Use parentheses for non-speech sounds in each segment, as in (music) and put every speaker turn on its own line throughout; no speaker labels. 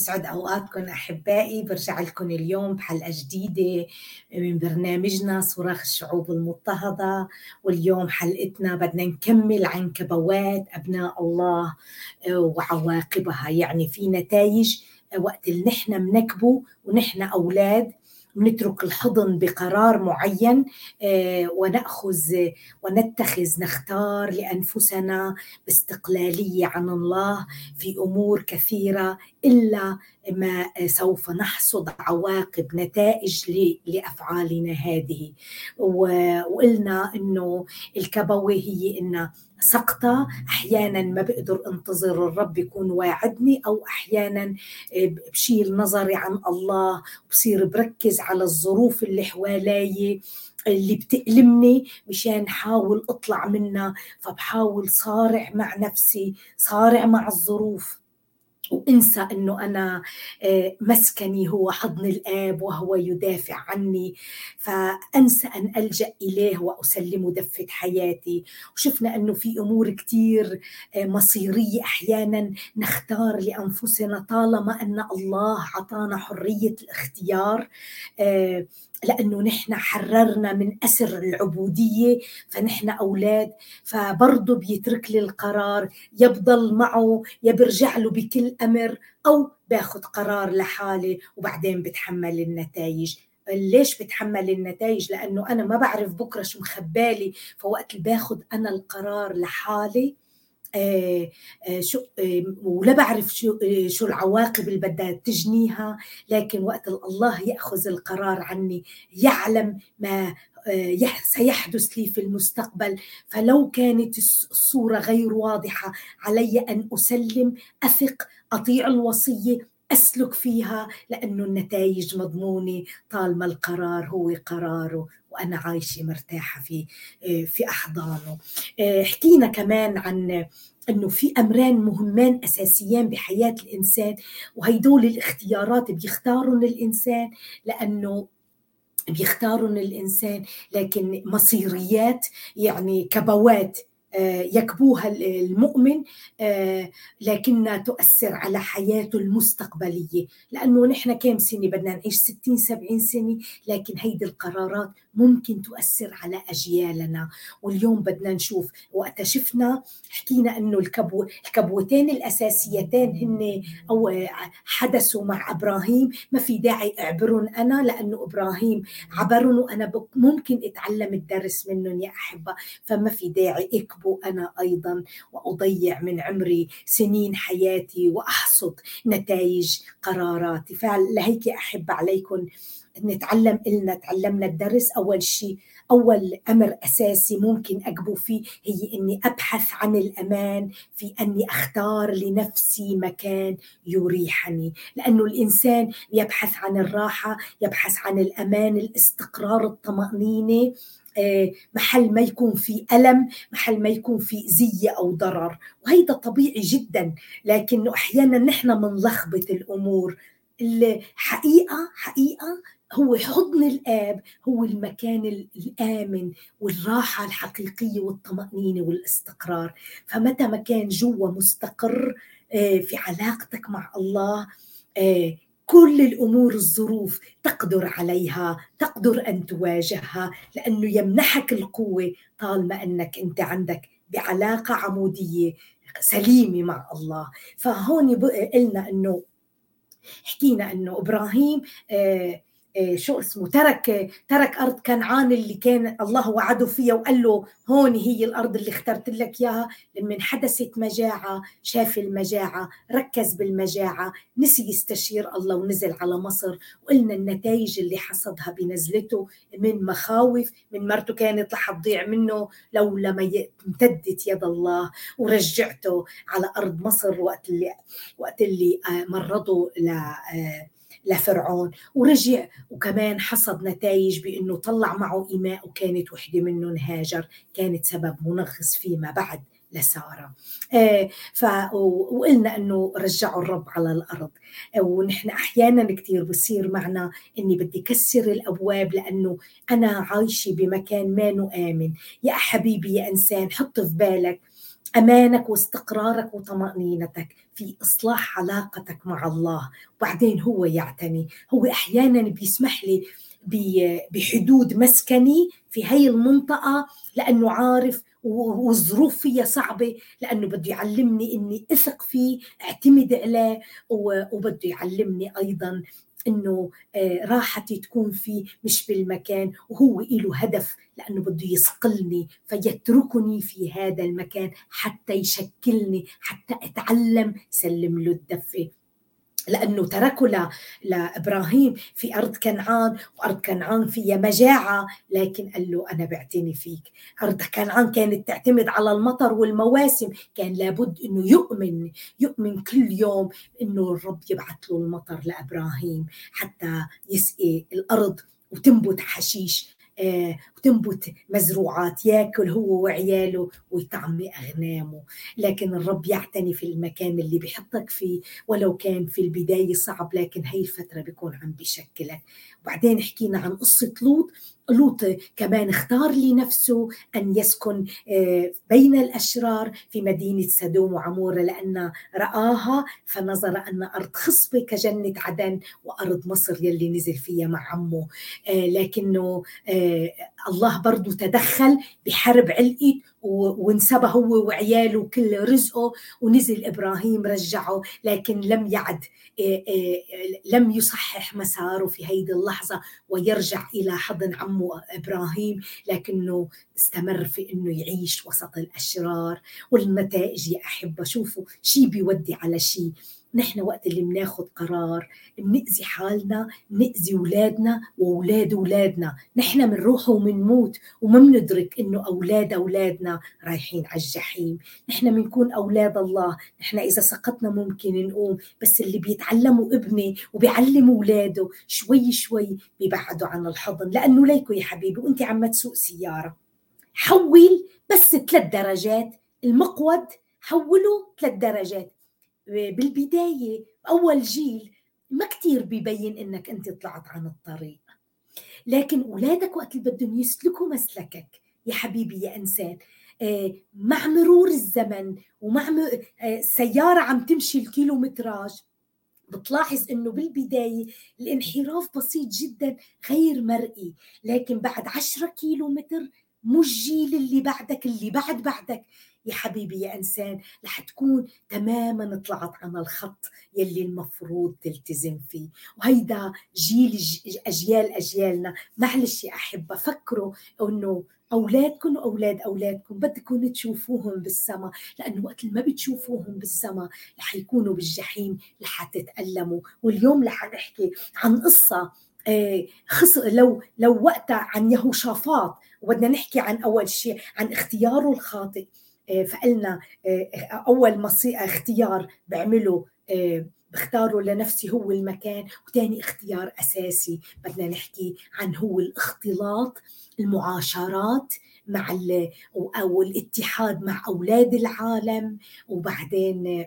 يسعد أوقاتكم أحبائي. برجع لكم اليوم بحلقة جديدة من برنامجنا صراخ الشعوب المضطهدة. واليوم حلقتنا بدنا نكمل عن كبوات أبناء الله وعواقبها. يعني في نتائج وقت اللي نحن منكبه ونحن أولاد. نترك الحضن بقرار معين آه، ونأخذ ونتخذ نختار لأنفسنا باستقلالية عن الله في أمور كثيرة إلا ما سوف نحصد عواقب نتائج لأفعالنا هذه. وقلنا إنه الكبوه هي انها سقطة أحيانا ما بقدر انتظر الرب يكون واعدني أو أحيانا بشيل نظري عن الله بصير بركز على الظروف اللي حوالي اللي بتألمني مشان حاول أطلع منها. فبحاول صارع مع نفسي صارع مع الظروف. وانسى انه أنا آه، مسكني هو حضن الآب وهو يدافع عني. فأنسى أن ألجأ إليه وأسلمه دفة حياتي. وشفنا إنه في أمور كثير آه، مصيرية أحيانا نختار لأنفسنا طالما أن الله اعطانا حرية الاختيار. آه، لأنه نحن حررنا من أسر العبودية فنحن أولاد. فبرضه بيترك لي القرار يبضل معه يا برجع له بكل أمر أو باخذ قرار لحالي وبعدين بتحمل النتائج ليش بتحمل النتائج لأنه أنا ما بعرف بكرة شو مخبالي. فوقت باخذ أنا القرار لحالي آه، آه، شو آه، ولا بعرف شو شو العواقب اللي بدها تجنيها لكن وقت الله يأخذ القرار عني يعلم ما سيحدث لي في المستقبل. فلو كانت الصورة غير واضحة علي أن أسلم أثق أطيع الوصية أسلك فيها لأنه النتائج مضمونة طالما القرار هو قراره وأنا عايشة مرتاحة في في أحضانه. آه، حكينا كمان عن إنه في امرين مهمان أساسيان بحياة الإنسان وهيدول الاختيارات بيختارهم الإنسان لأنه بيختارهم الإنسان لكن مصيريات يعني كبوات يكبوها المؤمن آه، لكنها تؤثر على حياته المستقبلية. لأنه نحن كم سنة؟ بدنا نعيش 60 70 سنة لكن هيدي القرارات ممكن تؤثر على أجيالنا. واليوم بدنا نشوف وقت شفنا حكينا أنه الكبو الكبوتين الأساسيتين هن أو حدثوا مع إبراهيم. ما في داعي أعبرهم أنا لأنه إبراهيم عبرهم وأنا ممكن أتعلم الدرس منهم يا أحبة. فما في داعي أكبو أنا أيضا وأضيع من عمري سنين حياتي وأحصد نتائج قراراتي. فلهيك أحب عليكم نتعلم إلنا تعلمنا الدرس. أول شيء أول أمر أساسي ممكن أقبو فيه هي إني أبحث عن الأمان في أني أختار لنفسي مكان يريحني. لأنه الإنسان يبحث عن الراحة يبحث عن الأمان الاستقرار الطمأنينة آه، محل ما يكون في ألم محل ما يكون في زي أو ضرر. وهيدا طبيعي جدا لكنه أحيانا نحن منلخبط الأمور. الحقيقة حقيقة هو حضن الآب هو المكان الآمن والراحة الحقيقية والطمأنينة والاستقرار. فمتى ما كان جوا مستقر آه، في علاقتك مع الله آه، كل الأمور الظروف تقدر عليها تقدر أن تواجهها لأنه يمنحك القوة طالما أنك أنت عندك بعلاقة عمودية سليمة مع الله. فهون قلنا إنه حكينا إنه إبراهيم آه شو اسمه ترك ترك أرض كنعان اللي كان الله وعده فيها وقال له هون هي الأرض اللي اخترت لك إياها. لما حدثت مجاعة شاف المجاعة ركز بالمجاعة نسي يستشير الله ونزل على مصر. وقلنا النتائج اللي حصدها بنزلته من مخاوف من مرته كانت رح تضيع منه لولا ما امتدت يد الله ورجعته على أرض مصر وقت اللي وقت اللي آه، مرضوا ل آه، لفرعون. ورجع وكمان حصد نتائج بإنه طلع معه إيماء وكانت وحدة منهم هاجر كانت سبب منغص فيما بعد لسارة. آه ف وقلنا إنه رجعوا الرب على الأرض. آه ونحن أحيانا كثير بصير معنا إني بدي كسر الأبواب لأنه أنا عايشة بمكان ما آمن. يا حبيبي يا إنسان حط في بالك أمانك واستقرارك وطمأنينتك في إصلاح علاقتك مع الله. وبعدين هو يعتني. هو أحيانا بيسمح لي بحدود مسكني في هي المنطقة لأنه عارف والظروف فيها صعبة لأنه بده يعلمني إني أثق فيه أعتمد عليه وبده يعلمني أيضا إنه آه، راحتي تكون فيه مش بالمكان وهو له هدف لأنه بده يصقلني فيتركني في هذا المكان حتى يشكلني حتى أتعلم سلم له الدفه لأنه تركوا لإبراهيم في أرض كنعان وأرض كنعان فيها مجاعة. لكن قال له أنا بعتني فيك. أرض كنعان كانت تعتمد على المطر والمواسم. كان لابد إنه يؤمن يؤمن كل يوم إنه الرب يبعث له المطر لإبراهيم حتى يسقي الأرض وتنبت حشيش. وتنبت مزروعات ياكل هو وعياله ويطعمي أغنامه. لكن الرب يعتني في المكان اللي بيحطك فيه ولو كان في البداية صعب لكن هي الفترة بيكون عم بيشكلك. وبعدين حكينا عن قصة لوط. لوط كمان اختار لنفسه أن يسكن آه، بين الأشرار في مدينة سدوم وعمورة لأن رآها فنظر أن أرض خصبة كجنة عدن وأرض مصر يلي نزل فيها مع عمه. آه، لكنه آه، الله برضو تدخل بحرب علقت وانسبى هو وعياله وكل رزقه ونزل إبراهيم رجعه لكن لم يعد آه، آه، لم يصحح مساره في هيدي اللحظة ويرجع إلى حضن عمه إبراهيم لكنه استمر في إنه يعيش وسط الأشرار والنتائج يا أحبة. شوفوا شيء بيودي على شيء نحن وقت اللي بناخذ قرار بنأذي حالنا بنأذي أولادنا وأولاد أولادنا. نحن بنروح وبنموت وما بندرك إنه أولاد أولادنا رايحين على الجحيم. نحن بنكون أولاد الله. نحن إذا سقطنا ممكن نقوم بس اللي بيتعلموا ابني وبيعلموا أولاده شوي شوي بيبعدوا عن الحضن. لأنه ليكو يا حبيبي وأنت عم تسوق سيارة. حول بس ثلاث درجات المقود حوله ثلاث درجات. بالبداية أول جيل ما كتير بيبين إنك أنت طلعت عن الطريق. لكن أولادك وقت اللي بدهم يسلكوا مسلكك يا حبيبي يا إنسان آه، مع مرور الزمن ومع آه، سيارة عم تمشي الكيلومتراج بتلاحظ إنه بالبداية الانحراف بسيط جدا غير مرئي. لكن بعد عشرة كيلو متر مش جيل اللي بعدك اللي بعد بعدك. يا حبيبي يا إنسان رح تكون تماما طلعت عن الخط يلي المفروض تلتزم فيه. وهيدا جيل أجيال أجيالنا معلش يا أحبة فكروا إنه أولادكم واولاد أولادكم بدكم تشوفوهم بالسما لأنه وقت ما بتشوفوهم بالسما رح يكونوا بالجحيم رح تتألموا. واليوم رح نحكي عن قصة آه، خص لو لو وقتها عن يهوشافاط وبدنا نحكي عن أول شيء عن اختياره الخاطئ. فقلنا آه، أول مصي اختيار بعمله آه، بختاره لنفسي هو المكان وثاني اختيار أساسي. بدنا نحكي عن هو الاختلاط المعاشرات مع أو الاتحاد مع أولاد العالم وبعدين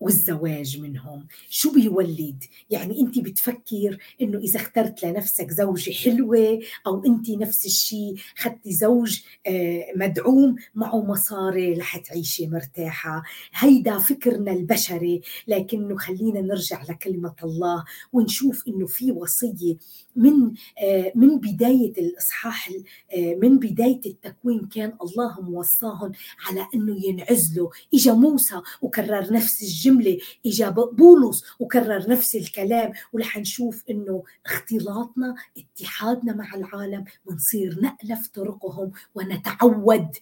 والزواج منهم. شو بيولد؟ يعني أنت بتفكر إنه إذا اخترت لنفسك زوجة حلوة أو أنت نفس الشيء اخذتي زوج آه، مدعوم معه مصاري رح تعيشي مرتاحة. هيدا فكرنا البشري لكنه خلينا نرجع لكلمة الله ونشوف إنه في وصية من آه، من بداية الإصحاح آه، من بداية التكوين كان الله موصاهم على إنه ينعزلوا. إجا موسى وكرر نفس الجملة اجا بولس وكرر نفس الكلام ورح نشوف إنه اختلاطنا اتحادنا مع العالم بنصير نألف طرقهم ونتعود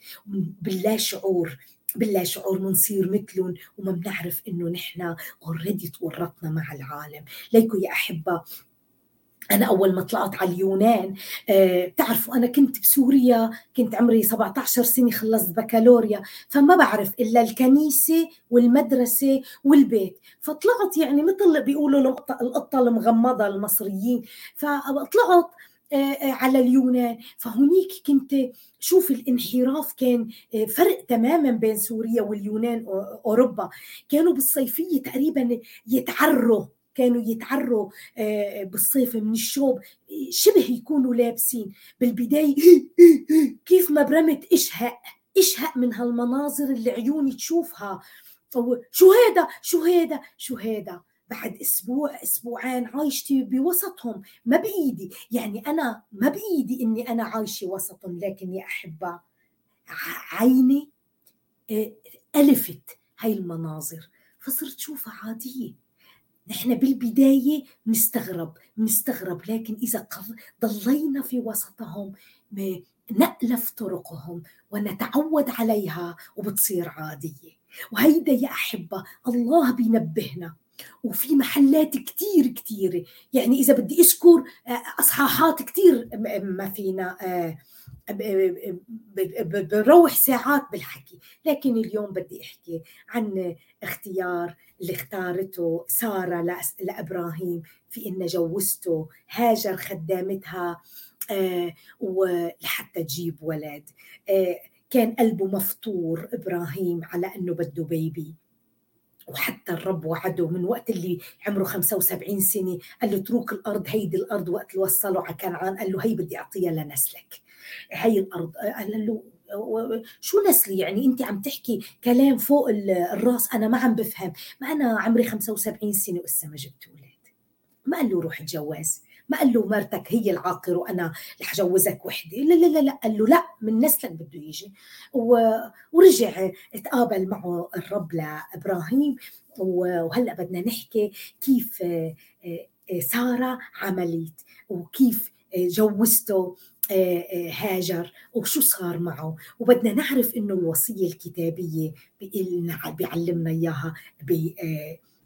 باللا شعور باللا شعور بنصير مثلهم وما بنعرف إنه نحن اوريدي تورطنا مع العالم. ليكو يا أحبة أنا أول ما طلعت على اليونان أه بتعرفوا أنا كنت بسوريا كنت عمري 17 سنة خلصت بكالوريا فما بعرف إلا الكنيسة والمدرسة والبيت. فطلعت يعني مثل بيقولوا القطة المغمضة المصريين. فطلعت آه، آه، على اليونان. فهنيك كنت شوف الانحراف كان آه، فرق تماما بين سوريا واليونان أوروبا. كانوا بالصيفية تقريبا يتعروا. كانوا يتعروا آه، بالصيف من الشوب شبه يكونوا لابسين. بالبداية (clears throat) كيف ما برمت اشهق اشهق من هالمناظر اللي عيوني تشوفها. شو هيدا؟ شو هيدا؟ شو هيدا؟ بعد أسبوع أسبوعين عايشتي بوسطهم ما بإيدي. يعني أنا ما بإيدي إني أنا عايشة وسطهم لكن يا أحبة عيني آه، ألفت هاي المناظر. فصرت شوفها عادية. نحن بالبداية نستغرب نستغرب لكن إذا ضلينا في وسطهم نألف طرقهم ونتعود عليها وبتصير عادية. وهيدا يا أحبة الله بينبهنا. وفي محلات كتير كتيرة يعني إذا بدي أذكر آه، أصحاحات كتير ما فينا آه، بروح ساعات بالحكي. لكن اليوم بدي أحكي عن اختيار اللي اختارته سارة لإبراهيم في إن جوزته هاجر خدامتها آه، ولحتى تجيب ولد. كان قلبه مفطور إبراهيم على أنه بده بيبي وحتى الرب وعده من وقت اللي عمره 75 سنة قال له اترك الأرض هيدي الأرض وقت اللي وصلوا على كنعان قال له هي بدي أعطيها لنسلك. هي الأرض قال له شو نسلي يعني؟ أنت عم تحكي كلام فوق الرأس أنا ما عم بفهم. ما أنا عمري 75 سنة ولسه ما جبت أولاد ما قال له روح اتجوز ما قال له مرتك هي العاقر وأنا رح اجوزك وحدة؟ لا لا لا لا. قال له لا من نسلك بده يجي. ورجع تقابل معه الرب لإبراهيم. وهلأ بدنا نحكي كيف آه، آه، سارة عملت وكيف جوزته آه، هاجر وشو صار معه. وبدنا نعرف إنه الوصية الكتابية بيعلمنا إياها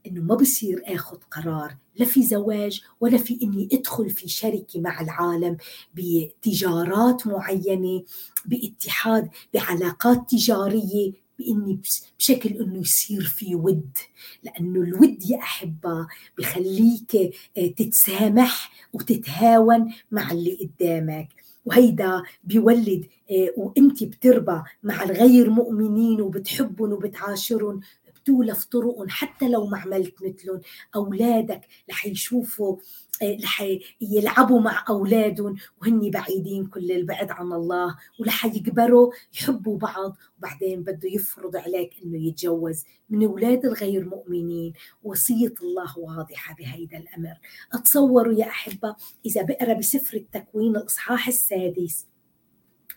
إنه ما بصير آخذ قرار لا في زواج ولا في إني أدخل في شركة مع العالم بتجارات معينة باتحاد بعلاقات تجارية بإني بشكل إنه يصير في ود. لأنه الود يا أحبة بخليك آه، تتسامح وتتهاون مع اللي قدامك. وهيدا بيولد آه، وانت بتربى مع الغير مؤمنين وبتحبهم وبتعاشرهم. تولف طرق حتى لو ما عملت مثلهم. أولادك رح يشوفوا آه، رح يلعبوا مع أولادهم وهن بعيدين كل البعد عن الله ورح يكبروا يحبوا بعض وبعدين بده يفرض عليك إنه يتجوز. من أولاد الغير مؤمنين وصية الله واضحة بهيدا الأمر. أتصوروا يا أحبة إذا بقرأ بسفر التكوين الإصحاح السادس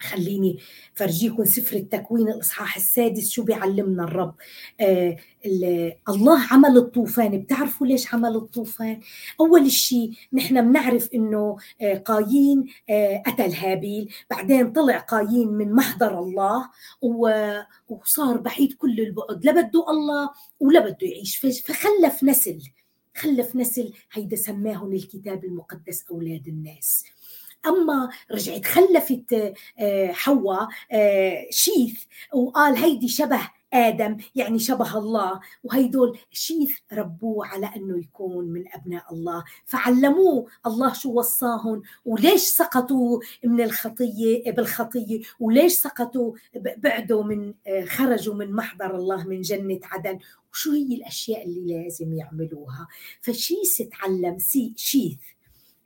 خليني فرجيكم سفر التكوين الإصحاح السادس شو بيعلمنا الرب؟ آه الله عمل الطوفان. بتعرفوا ليش عمل الطوفان؟ أول شيء نحن بنعرف إنه آه قايين آه قتل هابيل بعدين طلع قايين من محضر الله وصار بعيد كل البعد. لا بده الله ولا بده يعيش. فخلف نسل خلف نسل هيدا سماهم الكتاب المقدس أولاد الناس. أما رجعت خلفت آه، حواء آه، شيث وقال هيدي شبه آدم يعني شبه الله. وهيدول شيث ربوه على أنه يكون من أبناء الله. فعلموه الله شو وصاهم وليش سقطوا من الخطية بالخطية؟ وليش سقطوا بعدوا من آه، خرجوا من محضر الله من جنة عدن؟ وشو هي الأشياء اللي لازم يعملوها؟ فشيث تعلم شيث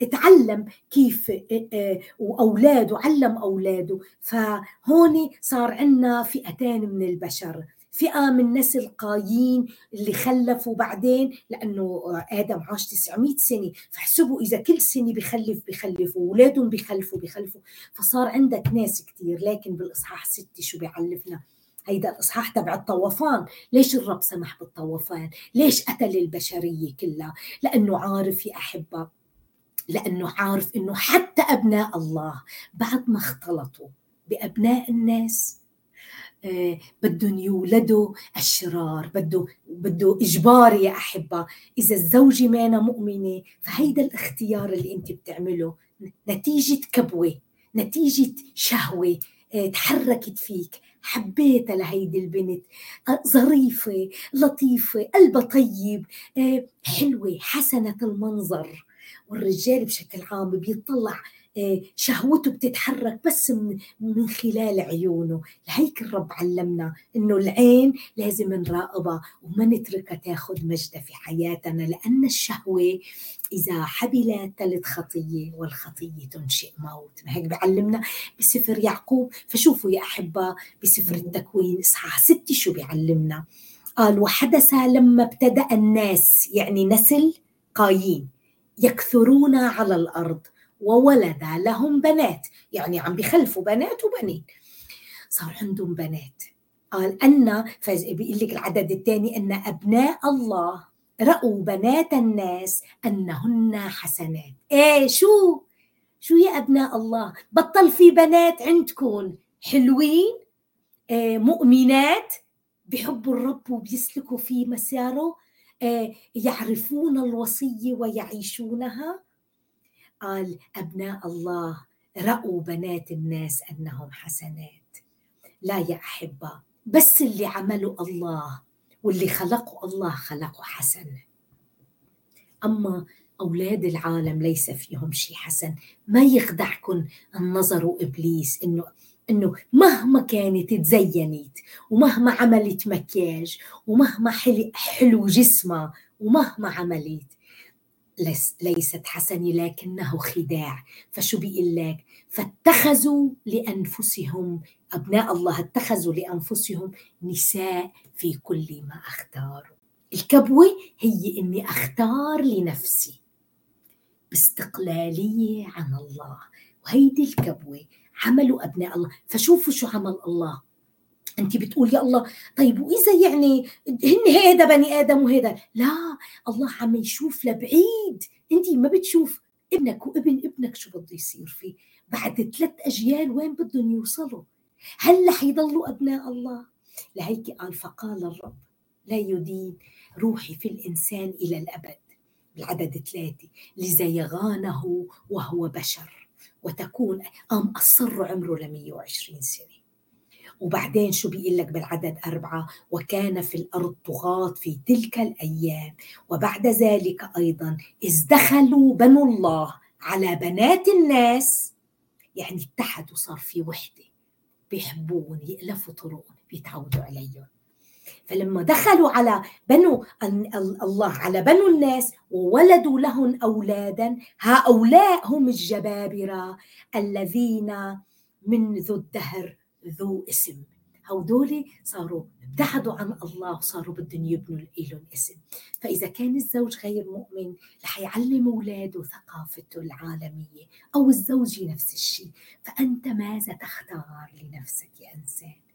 اتعلم كيف آه، آه، وأولاده علم أولاده. فهون صار عندنا فئتين من البشر. فئة من نسل قايين اللي خلفوا بعدين لأنه آدم عاش 900 سنة. فاحسبوا إذا كل سنة بخلف بخلفوا أولادهم بخلفوا بخلفوا فصار عندك ناس كثير لكن بالإصحاح ستة شو بيعلفنا؟ هيدا الإصحاح تبع الطوفان. ليش الرب سمح بالطوفان؟ ليش قتل البشرية كلها؟ لأنه عارف يا أحبة لأنه عارف أنه حتى أبناء الله بعد ما اختلطوا بأبناء الناس آه بدهم يولدوا الشرار بده بده إجبار يا أحبة. إذا الزوجة مانا مؤمنة فهيدا الاختيار اللي أنت بتعمله نتيجة كبوة نتيجة شهوة آه تحركت فيك حبيتها لهيدي البنت. آه ظريفة لطيفة قلبها طيب حلوة حسنة المنظر. والرجال بشكل عام بيطلع آه، شهوته بتتحرك بس من خلال عيونه. لهيك الرب علمنا إنه العين لازم نراقبها وما نتركها تاخذ مجدها في حياتنا لأن الشهوة إذا حبلت تلد خطية والخطية تنشئ موت. ما هيك بيعلمنا بسفر يعقوب. فشوفوا يا أحبة بسفر التكوين إصحاح ستة شو بيعلمنا قال وحدث لما ابتدأ الناس يعني نسل قايين. يكثرون على الأرض وولد لهم بنات يعني عم بيخلفوا بنات وبنين. صار عندهم بنات. قال أن بيقول لك العدد الثاني أن أبناء الله رأوا بنات الناس أنهن حسنات. إيه شو؟ شو يا أبناء الله؟ بطل في بنات عندكم. حلوين؟ إيه مؤمنات؟ بحبوا الرب وبيسلكوا في مساره؟ يعرفون الوصية ويعيشونها؟ قال أبناء الله رأوا بنات الناس أنهم حسنات. لا يا أحبة بس اللي عمله الله واللي خلقه الله خلقه حسن. أما أولاد العالم ليس فيهم شيء حسن. ما يخدعكم النظر إبليس إنه إنه مهما كانت تزينت ومهما عملت مكياج ومهما حلو جسمها ومهما عملت. ليست حسنة لكنه خداع. فشو بيقول لك؟ فاتخذوا لأنفسهم أبناء الله اتخذوا لأنفسهم نساء في كل ما أختاروا. الكبوة هي إني أختار لنفسي باستقلالية عن الله. وهيدي الكبوة عملوا أبناء الله. فشوفوا شو عمل الله. أنت بتقول يا الله طيب وإذا يعني هن هيدا بني آدم وهيدا؟ لا الله عم يشوف لبعيد. أنت ما بتشوف ابنك وابن ابنك شو بده يصير فيه. بعد ثلاث أجيال وين بدهم يوصلوا؟ هل رح يضلوا أبناء الله؟ لهيك قال فقال الرب لا يدين روحي في الإنسان إلى الأبد. العدد ثلاثة لزيغانه وهو بشر. وتكون قام أصر عمره ل 120 سنة. وبعدين شو بيقول لك بالعدد أربعة؟ وكان في الأرض طغاة في تلك الأيام. وبعد ذلك أيضا إذ دخلوا بنو الله على بنات الناس. يعني اتحدوا صار في وحدة. بيحبون يألفوا طرقهم بيتعودوا عليهم. فلما دخلوا على بنو الله على بنو الناس وولدوا لهم أولادا هؤلاء هم الجبابرة الذين منذ الدهر ذو اسم. هودول صاروا ابتعدوا عن الله وصاروا بدهم يبنوا لهم اسم. فإذا كان الزوج غير مؤمن رح يعلم أولاده ثقافته العالمية أو الزوجة نفس الشيء. فأنت ماذا تختار لنفسك يا إنسان؟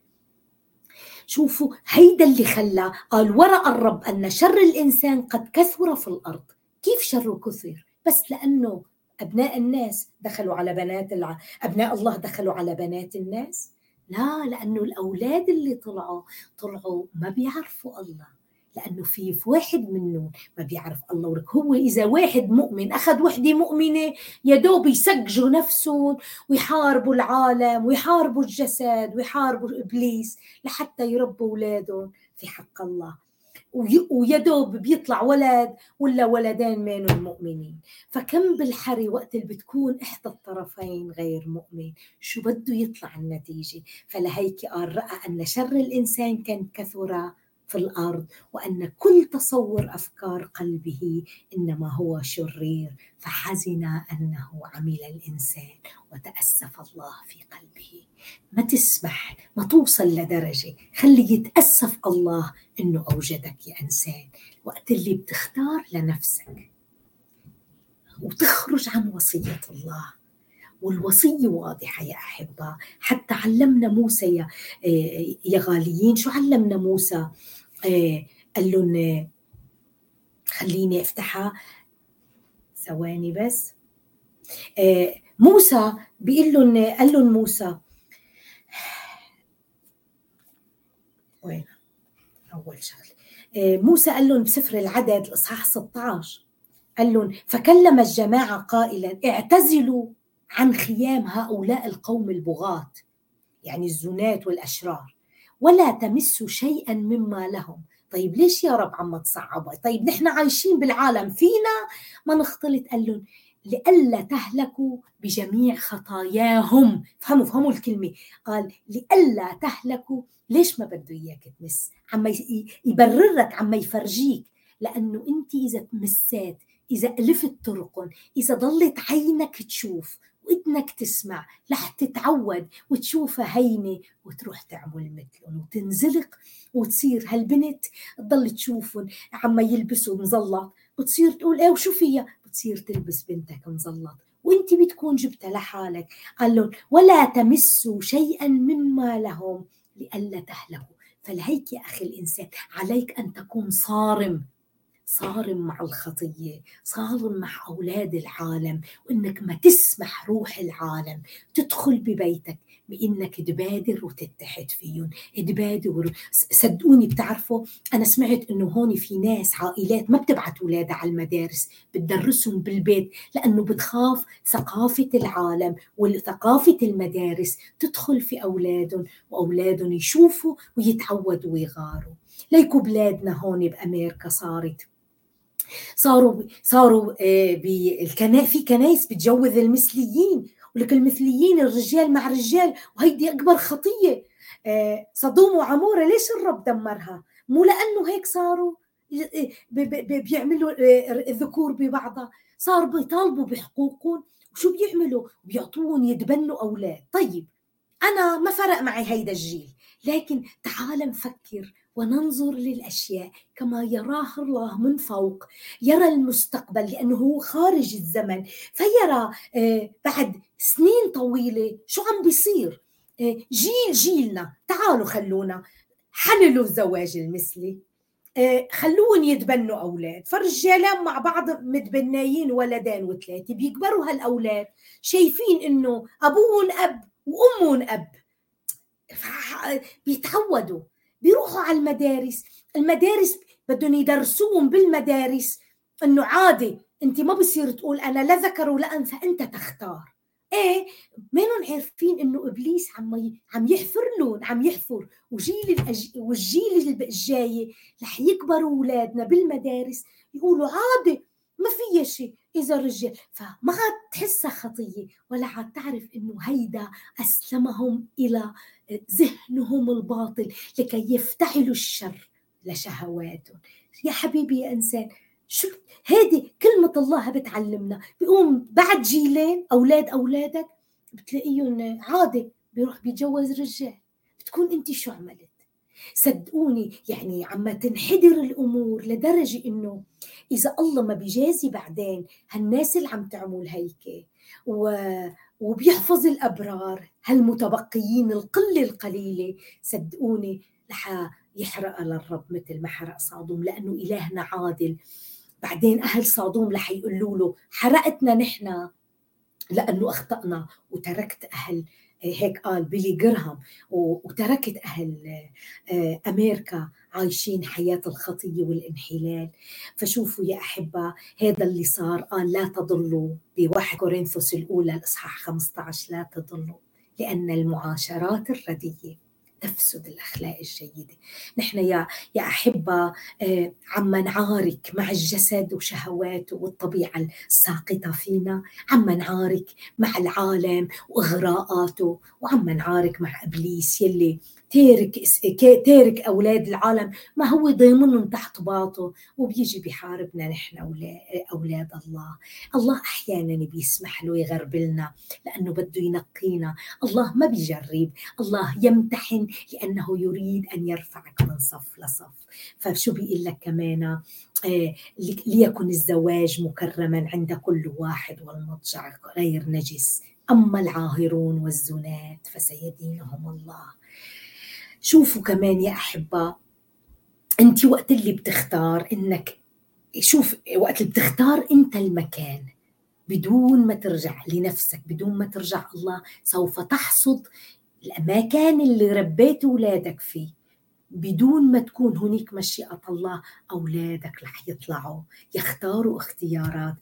شوفوا هيدا اللي خلى قال ورأى الرب أن شر الإنسان قد كثر في الأرض. كيف شره كثر بس لأنه أبناء الناس دخلوا على بنات الع... أبناء الله دخلوا على بنات الناس؟ لا لأنه الأولاد اللي طلعوا طلعوا ما بيعرفوا الله. لأنه في واحد منهم ما بيعرف الله ولك هو إذا واحد مؤمن أخذ وحدة مؤمنة يا دوب يسججوا نفسهم ويحاربوا العالم ويحاربوا الجسد ويحاربوا إبليس لحتى يربوا أولادهم في حق الله. ويا دوب بيطلع ولد ولا ولدين منهم مؤمنين فكم بالحري وقت اللي بتكون إحدى الطرفين غير مؤمن؟ شو بده يطلع النتيجة؟ فلهيك قال رأى أن شر الإنسان كان كثر في الأرض وأن كل تصور أفكار قلبه إنما هو شرير فحزن أنه عمل الإنسان وتأسف الله في قلبه. ما تسمح ما توصل لدرجة خلي يتأسف الله إنه أوجدك يا إنسان. وقت اللي بتختار لنفسك وتخرج عن وصية الله. والوصية واضحة يا أحبة. حتى علمنا موسى يا, يا غاليين. شو علمنا موسى؟ آه، قال لهم خليني أفتحها. ثواني بس. آه، موسى بيقول لهم قال لهم موسى وين؟ أول شغلة. آه، موسى قال لهم بسفر العدد الإصحاح 16 قال لهم فكلم الجماعة قائلا اعتزلوا. عن خيام هؤلاء القوم البغاة يعني الزنات والأشرار. ولا تمسوا شيئا مما لهم. طيب ليش يا رب عم تصعبها طيب نحن عايشين بالعالم فينا ما نختلط. قال لهم لئلا تهلكوا بجميع خطاياهم. فهموا فهموا الكلمة. قال لئلا تهلكوا. ليش ما بده إياك تمس؟ عم يبررك عم يفرجيك. لأنه أنت إذا تمسات إذا ألفت طرقهم إذا ضلت عينك تشوف وإذنك تسمع رح تتعود وتشوفها هينة وتروح تعمل مثلهم وتنزلق وتصير هالبنت تضل تشوفهم عم يلبسوا مزلط وتصير تقول إيه وشو فيها؟ بتصير تلبس بنتك مزلط وإنت بتكون جبتها لحالك قال لهم ولا تمسوا شيئا مما لهم لئلا تهلكوا. فلهيك يا أخي الإنسان عليك أن تكون صارم. صارم مع الخطية صارم مع أولاد العالم وإنك ما تسمح روح العالم تدخل ببيتك بإنك تبادر وتتحد فيهم تبادر. صدقوني بتعرفوا أنا سمعت إنه هون في ناس عائلات ما بتبعت أولادها على المدارس بتدرسهم بالبيت لأنه بتخاف ثقافة العالم وثقافة المدارس تدخل في أولادهم وأولادهم يشوفوا ويتعودوا ويغاروا. ليكوا بلادنا هون بأمريكا صارت. صاروا صاروا آه، بالكنا في كنايس بتجوز المثليين ولك المثليين الرجال مع رجال وهيدي أكبر خطية آه، صدوم وعمورة ليش الرب دمرها؟ مو لأنه هيك صاروا آه، بيعملوا الذكور ببعضها صار بيطالبوا بحقوقهم وشو بيعملوا؟ بيعطوهم يتبنوا أولاد طيب أنا ما فرق معي هيدا الجيل لكن تعال نفكر وننظر للأشياء كما يراها الله من فوق يرى المستقبل لأنه هو خارج الزمن فيرى آه، بعد سنين طويلة شو عم بيصير. آه، جيل جيلنا تعالوا خلونا حللوا الزواج المثلي. آه، خلوهم يتبنوا أولاد. فالرجالان مع بعض متبنايين ولدين وثلاثة بيكبروا هالأولاد شايفين إنه أبوهم أب وأمهم أب. بيتعودوا. بيروحوا على المدارس. المدارس بدهم يدرسوهم بالمدارس. إنه عادي أنت ما بصير تقول أنا لا ذكر ولا أنثى أنت تختار. إيه؟ مانن عارفين إنه إبليس عم عم يحفر لهم عم يحفر. وجيل الأج... والجيل الجاي رح يكبروا أولادنا بالمدارس. يقولوا عادي ما فيها شيء إذا رجال فما عاد تحسها خطية ولا عاد تعرف إنه هيدا أسلمهم إلى ذهنهم الباطل لكي يفتعلوا الشر لشهواتهم. يا حبيبي يا إنسان شو هذه كلمة الله بتعلمنا؟ بيقوم بعد جيلين أولاد أولادك بتلاقيهم عادي بيروح بيتجوز رجال. بتكون أنت شو عملت؟ صدقوني يعني عم تنحدر الأمور لدرجة إنه إذا الله ما بيجازي بعدين هالناس اللي عم تعمل هيك و... وبيحفظ الأبرار هالمتبقيين القلة القليلة صدقوني رح يحرق للرب مثل ما حرق صادوم لأنه إلهنا عادل. بعدين أهل صادوم رح يقولوا له حرقتنا نحن لأنه أخطأنا وتركت أهل هيك قال بيلي جرهام وتركت أهل آه، أمريكا عايشين حياة الخطية والانحلال. فشوفوا يا أحبة هذا اللي صار قال لا تضلوا. بواحد كورنثوس الأولى الإصحاح 15 لا تضلوا لأن المعاشرات الردية. تفسد الأخلاق الجيدة. نحن يا يا أحبة آه، عم نعارك مع الجسد وشهواته والطبيعة الساقطة فينا. عم نعارك مع العالم وإغراءاته وعم نعارك مع إبليس يلي تارك تارك أولاد العالم ما هو ضامنهم تحت باطه؟ وبيجي بيحاربنا نحن أولاد الله. الله أحيانا بيسمح له يغربلنا لأنه بده ينقينا. الله ما بيجرب. الله يمتحن لأنه يريد أن يرفعك من صف لصف. فشو بيقول لك كمان؟ آه، ليكن الزواج مكرما عند كل واحد والمضجع غير نجس. أما العاهرون والزنات فسيدينهم الله. شوفوا كمان يا أحبة أنت وقت اللي بتختار إنك شوف وقت اللي بتختار أنت المكان بدون ما ترجع لنفسك بدون ما ترجع الله سوف تحصد المكان اللي ربيت أولادك فيه. بدون ما تكون هناك مشيئة الله أولادك رح يطلعوا يختاروا اختيارات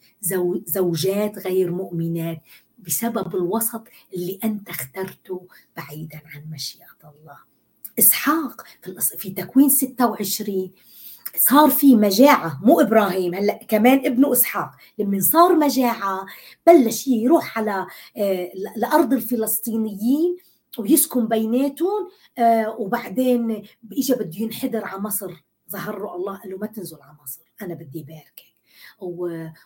زوجات غير مؤمنات بسبب الوسط اللي أنت اخترته بعيدا عن مشيئة الله. إسحاق في, تكوين 26 صار في مجاعة مو إبراهيم هلأ كمان ابنه إسحاق. لما صار مجاعة بلش يروح على آه، لأرض الفلسطينيين ويسكن بيناتهم آه، وبعدين اجى بده ينحدر على مصر. ظهر له الله قال له ما تنزل على مصر أنا بدي باركك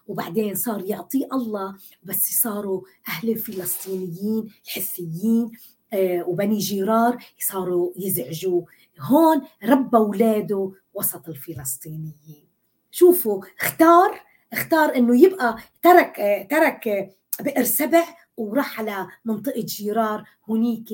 وبعدين صار يعطيه الله بس صاروا أهل الفلسطينيين الحثيين آه، وبني جيرار صاروا يزعجوا. هون ربى اولاده وسط الفلسطينيين. شوفوا اختار اختار إنه يبقى ترك آه، ترك بئر سبع وراح على منطقة جيرار هنيك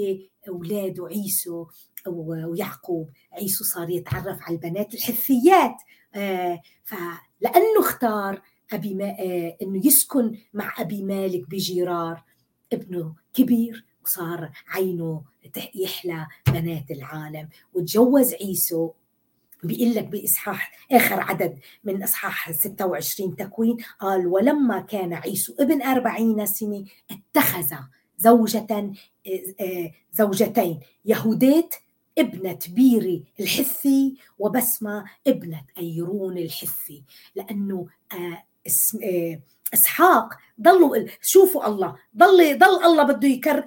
أولاده عيسو ويعقوب. عيسو صار يتعرف على البنات الحثيات. آه فلأنه اختار أبي ما آه أنه يسكن مع أبي مالك بجيرار ابنه كبير. وصار عينه يحلى بنات العالم. وتجوز عيسو بيقول لك بإصحاح آخر عدد من إصحاح 26 تكوين قال ولما كان عيسو ابن أربعين سنة اتخذ زوجة آه، آه، زوجتين يهودات ابنة بيري الحثي وبسمة ابنة أيرون الحثي لأنه آه، إسحاق. ضلوا شوفوا الله. ضل ضل الله بده يكر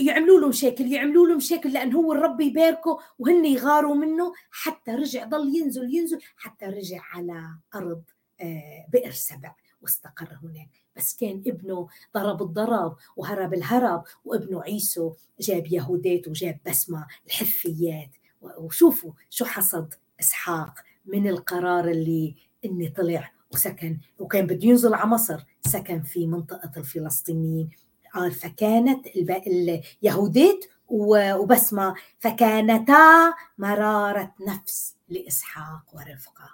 يعملوا له مشاكل يعملوا له مشاكل لأن هو الرب يباركه وهن يغاروا منه حتى رجع ضل ينزل ينزل حتى رجع على أرض آه، بئر سبع واستقر هناك. بس كان ابنه ضرب الضرب وهرب الهرب وابنه عيسو جاب يهودات وجاب بسمة الحثيات وشوفوا شو حصد إسحاق من القرار اللي إني طلع وسكن وكان بده ينزل على مصر سكن في منطقة الفلسطينيين. قال فكانت اليهوديت وبسمة فكانتا مرارة نفس لإسحاق ورفقة.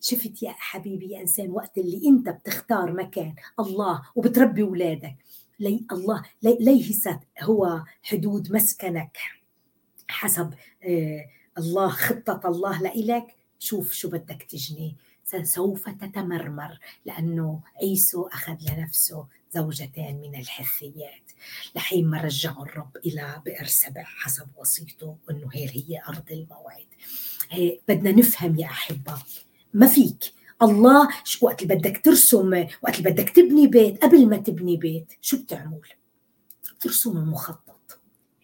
شفت يا حبيبي يا إنسان وقت اللي أنت بتختار مكان الله وبتربي أولادك لي الله لي ليست هو حدود مسكنك حسب آه الله خطة الله لإلك؟ شوف شو بدك تجني. سوف تتمرمر لأنه عيسو أخذ لنفسه زوجتان من الحثيات لحين ما رجعوا الرب إلى بئر سبع حسب وصيته أنه هي هي أرض الموعد. بدنا نفهم يا أحبة ما فيك؟ الله وقت اللي بدك ترسم وقت اللي بدك تبني بيت قبل ما تبني بيت شو بتعمل؟ بترسم المخطط.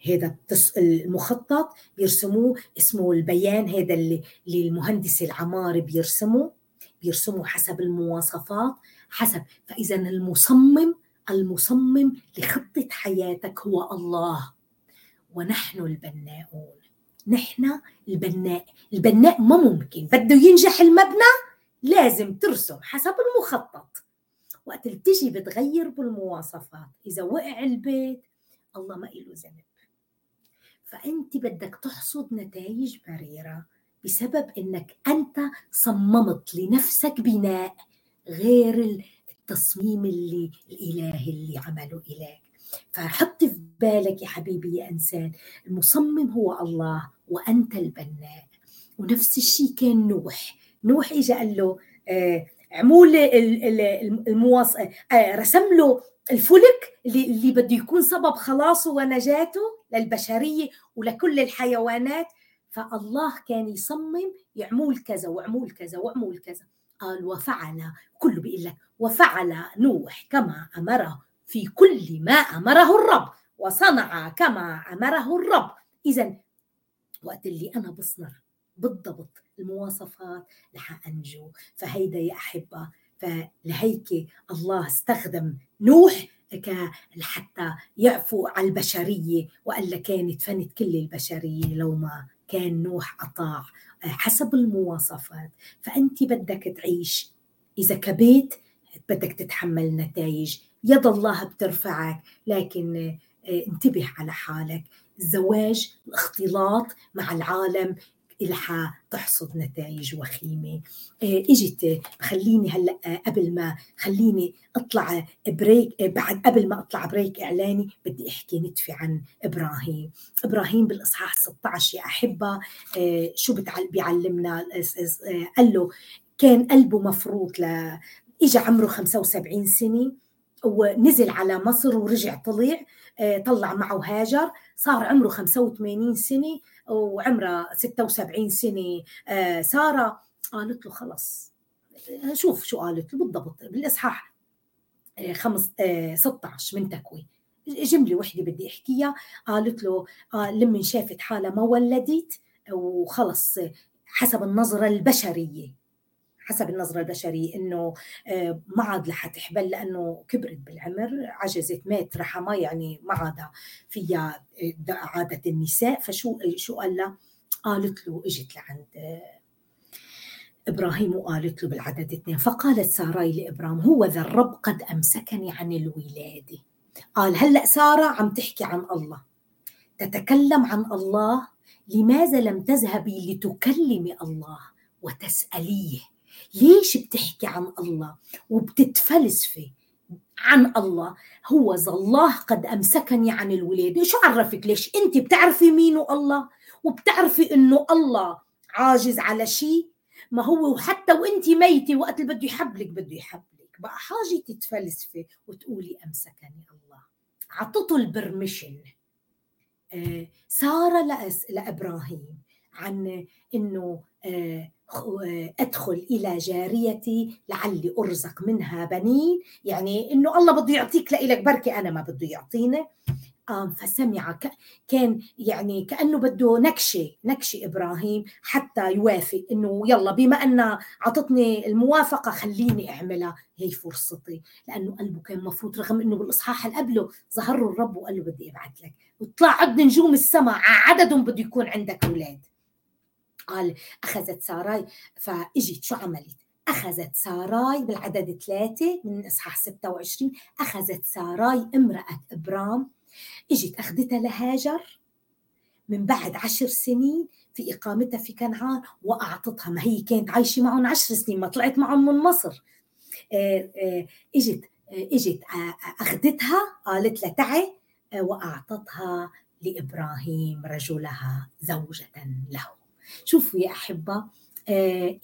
هذا المخطط بيرسموه اسمه البيان هذا اللي, اللي المهندس العماري بيرسمه. بيرسموا حسب المواصفات حسب. فإذا المصمم المصمم لخطة حياتك هو الله. ونحن البناؤون. نحن البناء. البناء ما ممكن. بده ينجح المبنى لازم ترسم حسب المخطط. وقت بتيجي بتغير بالمواصفات. إذا وقع البيت الله ما له ذنب. فأنت بدك تحصد نتائج بريرة. بسبب إنك أنت صممت لنفسك بناء غير التصميم اللي الالهي اللي عمله اليك فحط في بالك يا حبيبي يا إنسان المصمم هو الله وأنت البناء. ونفس الشيء كان نوح. نوح اجى قال له؟ آه عمول المواص آه رسم له الفلك اللي بده يكون سبب خلاصه ونجاته للبشرية ولكل الحيوانات. فالله كان يصمم يعمول كذا وعمول كذا وعمول كذا. قال وفعل كله بيقول لك وفعل نوح كما أمره في كل ما أمره الرب وصنع كما أمره الرب. اذا وقت اللي أنا بصنع بالضبط المواصفات رح أنجو فهيدا يا أحبة فلهيك الله استخدم نوح لحتى يعفو على البشرية والا كانت فنت كل البشرية لو ما كان نوح أطاع آه، حسب المواصفات. فأنت بدك تعيش. إذا كبيت بدك تتحمل نتائج. يد الله بترفعك لكن آه، انتبه على حالك. الزواج الاختلاط مع العالم إلها تحصد نتائج وخيمة. آه، إجت خليني هلأ آه، قبل ما خليني أطلع break آه، بعد قبل ما أطلع break إعلاني بدي أحكي نتفي عن إبراهيم. إبراهيم بالإصحاح 16 يا أحبة شو بيعلمنا؟ قال له كان قلبه مفروض ل اجى عمره 75 سنة ونزل على مصر ورجع طلع طلع معه هاجر صار عمره 85 سنة وعمره 76 سنة آه، سارة. قالت له خلص شوف شو قالت له بالضبط بالإصحاح خمس 16 من تكوين جملة وحدة بدي أحكيها. قالت له لما شافت حالها ما ولدت وخلص حسب النظرة البشرية. حسب النظرة البشرية إنه آه، ما عاد رح تحبل لأنه كبرت بالعمر عجزت مات رحمة يعني ما عاد فيها آه، عادة النساء. فشو شو قال لها؟ قالت له إجت لعند آه، إبراهيم وقالت له بالعدد اثنين. فقالت ساراي لابراهيم هو ذا الرب قد أمسكني عن الولادة. قال هلأ سارة عم تحكي عن الله. تتكلم عن الله لماذا لم تذهبي لتكلمي الله وتسأليه؟ ليش بتحكي عن الله وبتتفلسفي عن الله. هو الله قد أمسكني عن الولادة شو عرفك ليش؟ أنت بتعرفي مين الله؟ وبتعرفي أنه الله عاجز على شيء؟ ما هو وحتى وأنت ميتة وقت اللي بده يحبلك بده يحبلك. بقى حاجة تتفلسفي وتقولي أمسكني الله. عطته البرميشن. آه سارة لإبراهيم عن إنه آه أدخل إلى جاريتي لعلي أرزق منها بنين يعني إنه الله بده يعطيك لإلك بركة أنا ما بده يعطيني. فسمع كان يعني كأنه بده نكشة نكشة إبراهيم حتى يوافق إنه يلا بما أن عطتني الموافقة خليني أعملها. هي فرصتي لأنه قلبه كان مفروض رغم إنه بالإصحاح اللي قبله ظهر له الرب وقال له بدي أبعث لك. وطلع عد نجوم السماء عددهم بده يكون عندك أولاد. قال أخذت ساراي فإجت شو عملت؟ أخذت ساراي بالعدد ثلاثة من إصحاح 26 أخذت ساراي امرأة إبرام إجت أخذتها لهاجر من بعد عشر سنين في إقامتها في كنعان وأعطتها ما هي كانت عايشة معهم عشر سنين ما طلعت معهم من مصر. آه، آه، إجت آه، اجت أخذتها قالت لها تعي وأعطتها لإبراهيم رجلها زوجة له. شوفوا يا أحبة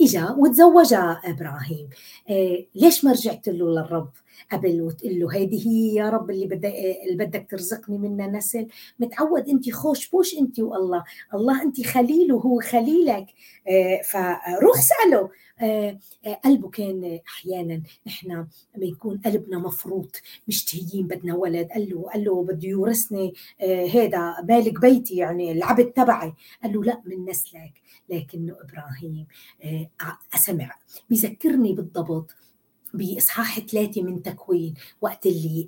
إجا وتزوجها إبراهيم. ليش ما رجعت له للرب؟ قبل وتقول له هيدي هي يا رب اللي بدك اللي بدك ترزقني منها نسل. متعود أنت خوش بوش أنت والله. الله أنت خليل وهو خليلك. آه، فروح سأله. آه، آه، قلبه كان أحيانا نحن بيكون قلبنا مفروط مشتهيين بدنا ولد. قال له قال له بده يورثني هذا مالك بيتي يعني العبد تبعي. قال له لا من نسلك. لكنه إبراهيم سمع بيذكرني بالضبط. بإصحاح ثلاثة من تكوين وقت اللي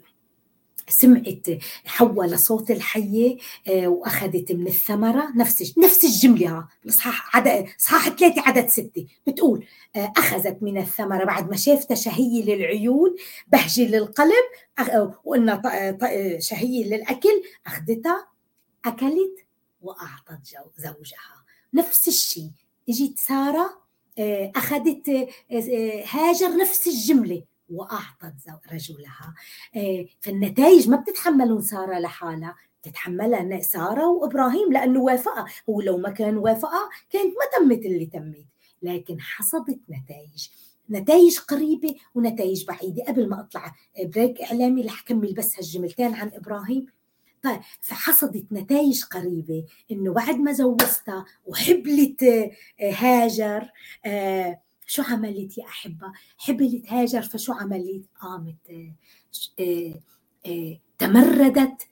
سمعت حواء لصوت الحية آه، وأخذت من الثمرة نفس نفس الجملة الإصحاح عدد إصحاح ثلاثة عدد ستة. بتقول آه، أخذت من الثمرة بعد ما شافتها شهية للعيون بهجة للقلب وقلنا شهية للأكل أخذتها أكلت وأعطت زوجها. نفس الشيء. إجت سارة آه، أخذت آه، آه، هاجر نفس الجملة وأعطت رجلها. فالنتائج ما بتتحملون سارة لحالها بتتحملها سارة وإبراهيم لأنه وافقها. هو لو ما كان وافقها كانت ما تمت اللي تمت. لكن حصدت نتائج. نتائج قريبة ونتائج بعيدة. قبل ما أطلع بريك إعلامي رح أكمل بس هالجملتين عن إبراهيم. طيب فحصدت نتائج قريبة إنه بعد ما زوجتها وحبلت آه، هاجر آه، شو عملت يا أحبة؟ حبلت هاجر فشو عملت؟ قامت آه، تمردت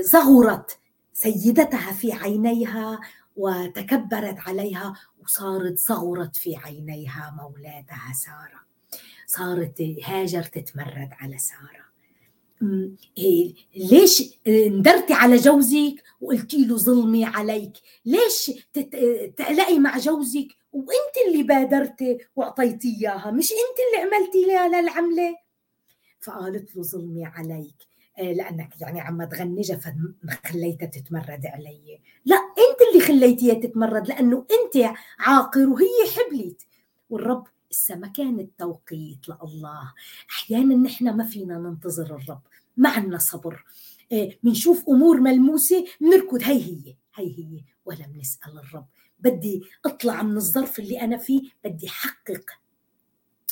صغرت سيدتها في عينيها وتكبرت عليها وصارت صغرت في عينيها مولاتها سارة صارت هاجر تتمرد على سارة ليش ندرتي على جوزك وقلتي له ظلمي عليك؟ ليش تقلقي مع جوزك وانت اللي بادرتي واعطيتي إياها؟ مش انت اللي عملتي لها للعمله فقالت له ظلمي عليك. إيه، لأنك يعني عم تغنجها فخليتها تتمرد علي. لا انت اللي خليتيها تتمرد لأنه انت عاقر وهي حبلت. والرب كان التوقيت لله. أحيانا نحن ما فينا ننتظر الرب. ما عندنا صبر. بنشوف إيه، أمور ملموسة بنركض هي هي هي هي. ولا بنسال الرب. بدي أطلع من الظرف اللي أنا فيه. بدي احقق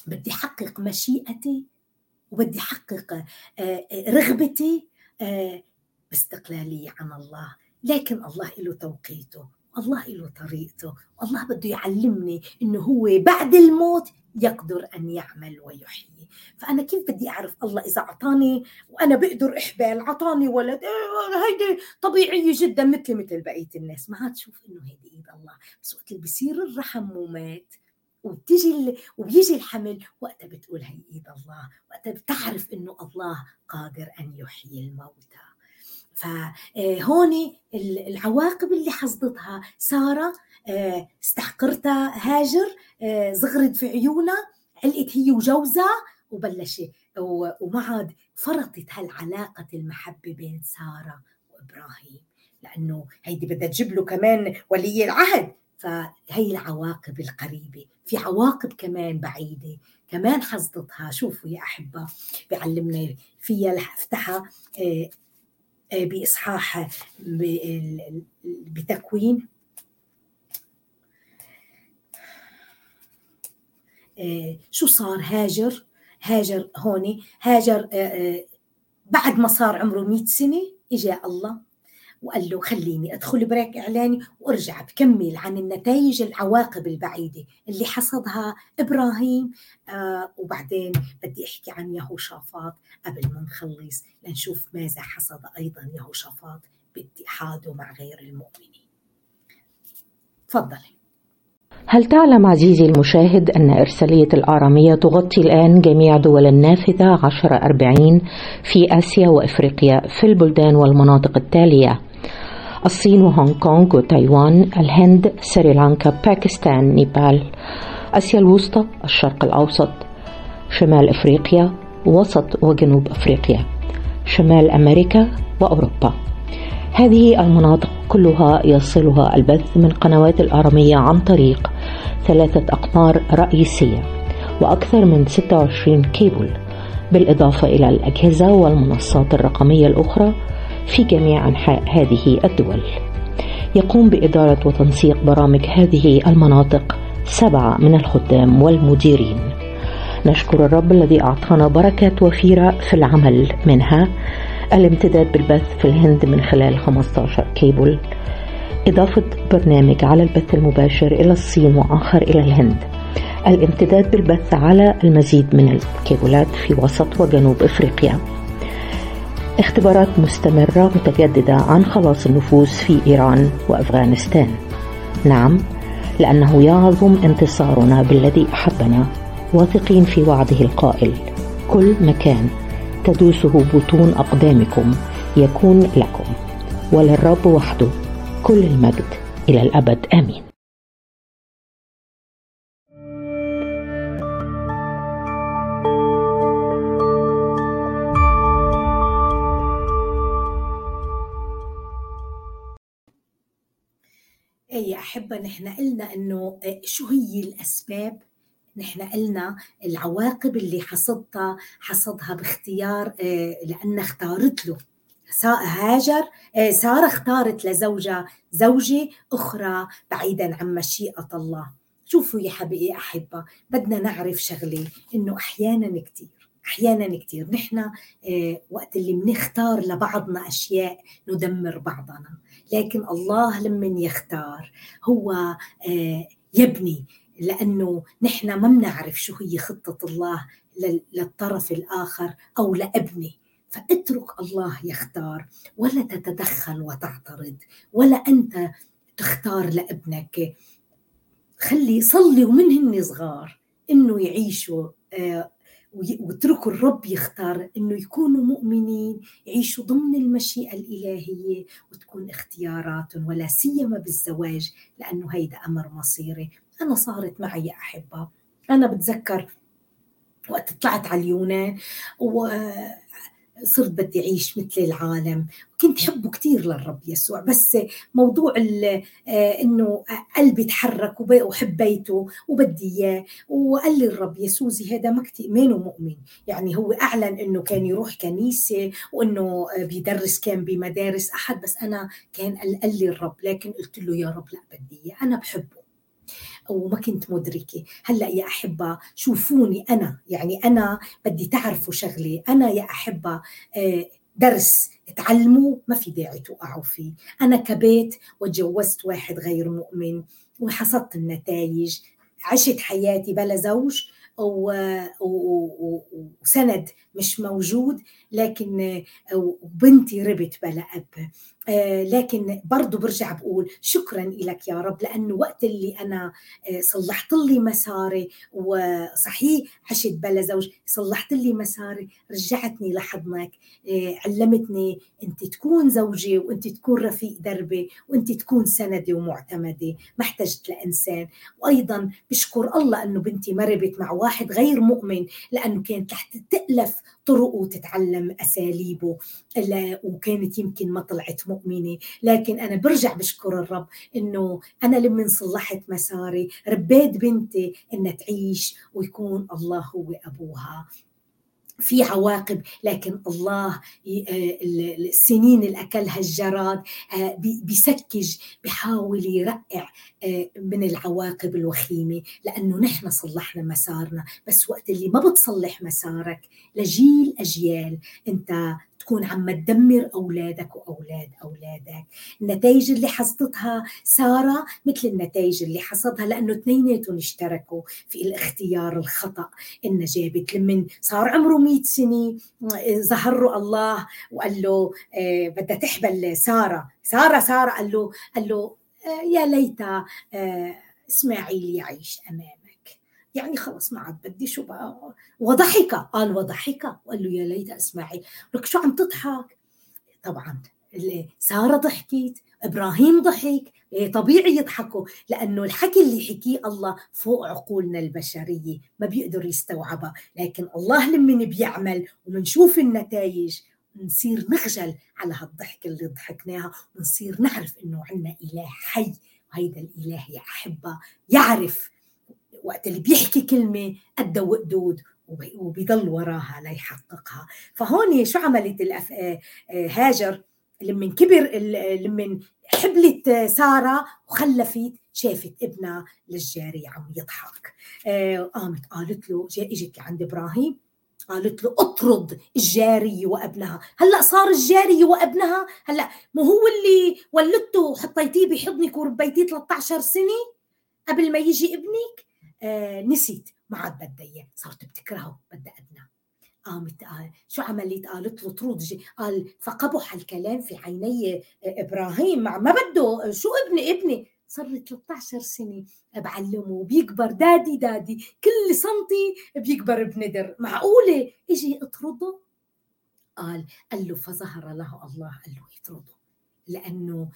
بدي احقق مشيئتي وبدي أحقق رغبتي باستقلالية عن الله. لكن الله له توقيته. الله له طريقته الله بده يعلمني إنه هو بعد الموت يقدر أن يعمل ويحيي. فأنا كيف بدي أعرف الله إذا أعطاني وأنا بقدر إحبال أعطاني ولد إيه، هيدي طبيعية جدا مثلي مثل بقية الناس. ما عاد إنه هيدي إيد الله. بس وقت اللي بصير الرحم مات وبتيجي وبيجي الحمل وقتها بتقول هي إيد الله. وقتها بتعرف إنه الله قادر أن يحيي الموتى. فهون العواقب اللي حصدتها سارة آه، استحقرتها هاجر آه، زغرت في عيونها علقت هي وجوزها وبلشت وما عاد فرطت هالعلاقة المحبة بين سارة وإبراهيم لأنه هيدي بدها تجيب له كمان ولي العهد. فهي العواقب القريبة. في عواقب كمان بعيدة كمان حصدتها. شوفوا يا أحبة بيعلمنا فيها أفتحها آه، بإصحاح بتكوين. آه، شو صار هاجر؟ هاجر هون هاجر آه، آه، بعد ما صار عمره 100 سنة إجا الله. وقال له خليني أدخل بريك إعلاني وأرجع بكمل عن النتائج العواقب البعيدة اللي حصدها إبراهيم. آه وبعدين بدي أحكي عن يهوشافاط قبل ما نخلص لنشوف ماذا حصد أيضا يهوشافاط باتحاده مع غير المؤمنين. تفضلي.
هل تعلم عزيزي المشاهد أن إرسالية الآرامية تغطي الآن جميع دول النافذة 1040 في آسيا وإفريقيا في البلدان والمناطق التالية؟ الصين وهونغ كونغ وتايوان الهند سريلانكا باكستان نيبال آسيا الوسطى الشرق الأوسط شمال أفريقيا وسط وجنوب أفريقيا شمال أمريكا وأوروبا. هذه المناطق كلها يصلها البث من قنوات الآرامية عن طريق ثلاثة أقمار رئيسية وأكثر من 26 كيبل بالإضافة إلى الأجهزة والمنصات الرقمية الأخرى في جميع أنحاء هذه الدول. يقوم بإدارة وتنسيق برامج هذه المناطق سبعة من الخدام والمديرين. نشكر الرب الذي أعطانا بركات وفيرة في العمل منها. الامتداد بالبث في الهند من خلال 15 كيبل. إضافة برنامج على البث المباشر إلى الصين وآخر إلى الهند. الامتداد بالبث على المزيد من الكيبلات في وسط وجنوب إفريقيا. اختبارات مستمرة متجددة عن خلاص النفوس في إيران وأفغانستان. نعم لأنه يعظم انتصارنا بالذي أحبنا واثقين في وعده القائل. كل مكان تدوسه بطون أقدامكم يكون لكم وللرب وحده كل المجد إلى الأبد. آمين.
اي احبه نحن قلنا إنه آه، شو هي الأسباب؟ نحن قلنا العواقب اللي حصدتها حصدها باختيار آه، لأنها اختارت له. هاجر آه، سارة اختارت لزوجها زوجة أخرى بعيدا عن مشيئة الله. شوفوا يا حبيبي أحبة بدنا نعرف شغلة إنه أحيانا كثير أحيانا كثير نحن وقت اللي بنختار لبعضنا أشياء ندمر بعضنا. لكن الله لمن يختار. هو يبني. لأنه نحن ما بنعرف شو هي خطة الله للطرف الآخر أو لابنه فاترك الله يختار. ولا تتدخل وتعترض. ولا أنت تختار لابنك. خلي صلي ومن هن صغار. إنه يعيشوا آه، واتركوا الرب يختار إنه يكونوا مؤمنين يعيشوا ضمن المشيئة الإلهية وتكون اختياراتهم ولا سيما بالزواج لأنه هيدا أمر مصيري. أنا صارت معي يا أحبة. أنا بتذكر وقت طلعت على اليونان وصرت بدي أعيش مثل العالم. كنت حبه كثير للرب يسوع بس موضوع آه، إنه قلبي تحرك وحبيته وبدي إياه وقال لي الرب يسوزي هذا ما كثير مينه مؤمن. يعني هو أعلن إنه كان يروح كنيسة وإنه بيدرس كان بمدارس أحد بس أنا كان قال لي الرب لكن قلت له يا رب لا بدي إياه أنا بحبه. وما كنت مدركة. هلأ يا أحبة شوفوني أنا. يعني أنا بدي تعرفوا شغلة أنا يا أحبة آه، درس تعلموا ما في داعي توقعوا فيه. أنا كبيت وتجوزت واحد غير مؤمن وحصدت النتائج عشت حياتي بلا زوج. وسند مش موجود لكن وبنتي ربت بلا أب. آه، لكن برضو برجع بقول شكرا لك يا رب لأنه وقت اللي أنا آه، صلحت لي مساري وصحيح عشت بلا زوج صلحت لي مساري رجعتني لحضنك. آه، علمتني أنت تكون زوجي وأنت تكون رفيق دربي وأنت تكون سندي ومعتمدي. ما احتجت لإنسان. وأيضا بشكر الله أنه بنتي مربت مع واحد غير مؤمن لأنه كانت رح تألف طرقه وتتعلم أساليبه وكانت يمكن ما طلعت مؤمنة. لكن أنا برجع بشكر الرب إنه أنا لما صلحت مساري ربيت بنتي إنها تعيش ويكون الله هو أبوها. في عواقب لكن الله آه، السنين اللي اكلها الجراد آه، بيسكج بحاول يرقع آه، من العواقب الوخيمة. لأنه نحن صلحنا مسارنا بس وقت اللي ما بتصلح مسارك لجيل أجيال أنت تكون عم تدمر أولادك وأولاد أولادك. النتائج اللي حصدتها سارة مثل النتائج اللي حصدها لأنه اثنيناتهم اشتركوا في الاختيار الخطأ. إن جابت لمن صار عمره 100 سنة ظهر له الله وقال له آه، بدها تحبل سارة. سارة سارة قال له قال له آه، يا ليت آه، إسماعيل يعيش أمامك يعني خلص ما عاد بدي شو بقى؟ وضحك. قال وضحك. وقال له يا ليت اسماعيل لك شو عم تضحك؟ طبعا. سارة ضحكت. إبراهيم ضحك. إيه طبيعي يضحكوا. لأنه الحكي اللي حكيه الله فوق عقولنا البشرية. ما بيقدر يستوعبها. لكن الله لما بيعمل ومنشوف النتائج نصير نخجل على هالضحكة اللي ضحكناها. ونصير نعرف إنه عندنا إله حي. وهيدا الإله يا يعرف وقت اللي بيحكي كلمة قد وقدود وبيضل وراها ليحققها فهون شو عملت. آه، آه، هاجر؟ لما كبر لما حبلت سارة وخلفت شافت ابنها للجارية عم يضحك. آه، قامت قالت له إجت لعند إبراهيم قالت له أطرد الجارية وأبنها. هلأ صار الجارية وأبنها؟ هلأ مو هو اللي ولدته وحطيتيه بحضنك وربيتيه 13 سنة قبل ما يجي ابنك؟ آه نسيت. ما عاد بدها إياه. صارت بتكرهه. بدها أدنى. قامت قال شو عملت؟ قالت له طرود قال فقبح الكلام في عيني آه، إبراهيم. ما بده. شو ابني؟ ابني. صار 13 سنة. بعلمه. بيكبر. دادي دادي. كل سنتي بيكبر بندر معقولة؟ إجي أطرده؟ قال قال له فظهر له الله. قال له يطرده لأنه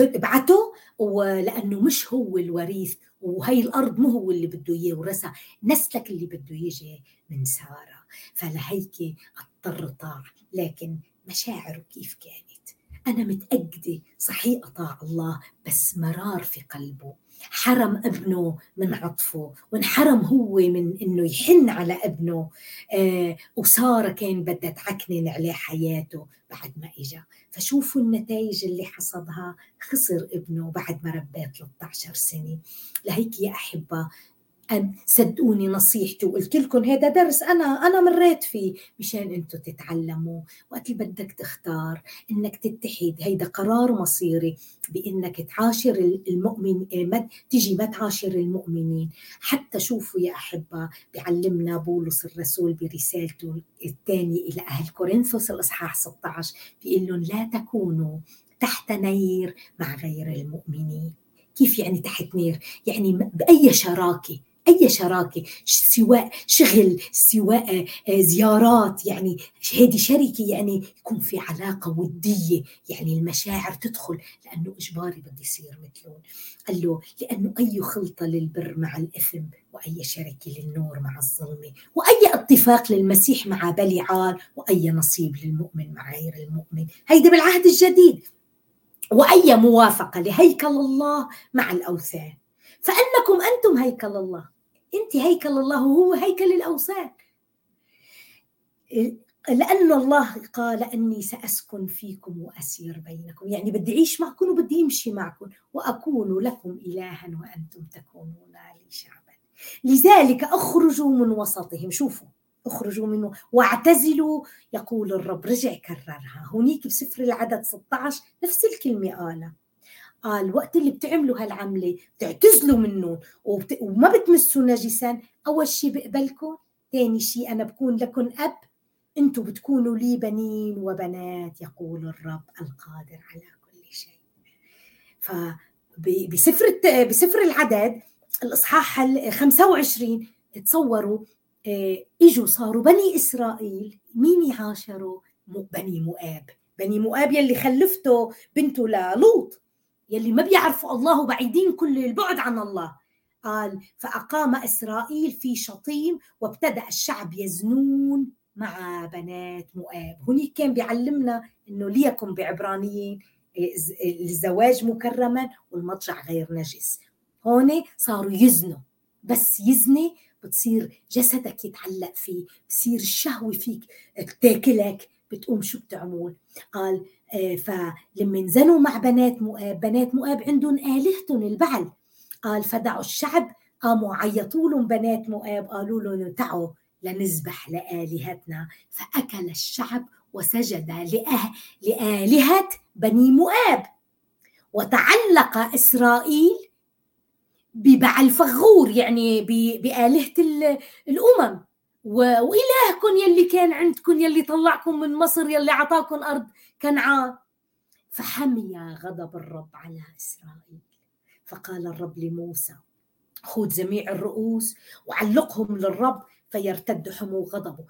ابعته ولأنه مش هو الوريث وهي الأرض مو هو اللي بده إياه ورثها نسلك اللي بده يجي من سارة. فلهيك اضطر طاع لكن مشاعره كيف كانت؟ أنا متأكدة صحيح أطاع الله بس مرار في قلبه. حرم ابنه من عطفه وانحرم هو من إنه يحن على ابنه. آه وساره كان بدها تعكنن عليه حياته بعد ما اجى فشوفوا النتائج اللي حصدها خسر ابنه بعد ما رباه 13 سنة. لهيك يا أحبة أن صدقوني نصيحتي. وقلت لكم هذا درس أنا أنا مريت فيه. مشان أنتم تتعلموا وقت اللي بدك تختار إنك تتحد هيدا قرار مصيري بإنك تعاشر المؤمن ما تجي ما تعاشر المؤمنين. حتى شوفوا يا أحبة بيعلمنا بولس الرسول برسالته الثانية إلى أهل كورنثوس الإصحاح 16 بيقول لهم لا تكونوا تحت نير مع غير المؤمنين. كيف يعني تحت نير؟ يعني بأي شراكة؟ أي شراكة سواء شغل سواء آه، زيارات يعني هذه شركة يعني يكون في علاقة ودية يعني المشاعر تدخل لأنه إجباري بده يصير مثلهم. قال له لأنه أي خلطة للبر مع الإثم وأي شركة للنور مع الظلمة وأي اتفاق للمسيح مع بلعال وأي نصيب للمؤمن مع غير المؤمن هيدا بالعهد الجديد. وأي موافقة لهيكل الله مع الأوثان. فإنكم أنتم هيكل الله. أنت هيكل الله وهو هيكل الأوثان. لأن الله قال أني سأسكن فيكم وأسير بينكم. يعني بدي أعيش معكم وبدي أمشي معكم وأكون لكم إلها وأنتم تكونون لي شعبا. لذلك أخرجوا من وسطهم. شوفوا أخرجوا منه واعتزلوا. يقول الرب رجع كررها. هونيك بسفر العدد 16 نفس الكلمة قالها قال وقت اللي بتعملوا هالعملة بتعتزلوا منه وبت... وما بتمسوا نجسا. أول شيء بقبلكم ثاني شيء أنا بكون لكم أب أنتم بتكونوا لي بنين وبنات يقول الرب القادر على كل شيء. فبسفر بسفر العدد الإصحاح ال 25 تصوروا آه، إجوا صاروا بني إسرائيل. مين يعاشروا؟ بني مؤاب. بني مؤاب يلي خلفته بنته للوط. يلي ما بيعرفوا الله وبعيدين كل البعد عن الله. قال فأقام إسرائيل في شطيم وابتدأ الشعب يزنون مع بنات مؤاب. هناك كان بيعلمنا أنه ليكن بعبرانيين الزواج مكرما والمضجع غير نجس. هون صاروا يزنوا. بس يزني بتصير جسدك يتعلق فيه بصير الشهوة فيك تاكلك بتقوم شو بتعمل؟ قال آه، فلما انزنوا مع بنات مؤاب بنات مؤاب عندهم آلهتهم البعل. قال فدعوا الشعب قاموا عيطوا لهم بنات مؤاب قالوا لهم تعوا لنذبح لآلهتنا. فأكل الشعب وسجد لأه... لآلهة بني مؤاب. وتعلق إسرائيل ببعل فغور يعني بآلهة الأمم. وإلهكم يلي كان عندكم يلي طلعكم من مصر يلي عطاكم أرض كنعان فحمي غضب الرب على إسرائيل. فقال الرب لموسى خذ جميع الرؤوس وعلقهم للرب فيرتد حمو غضبه.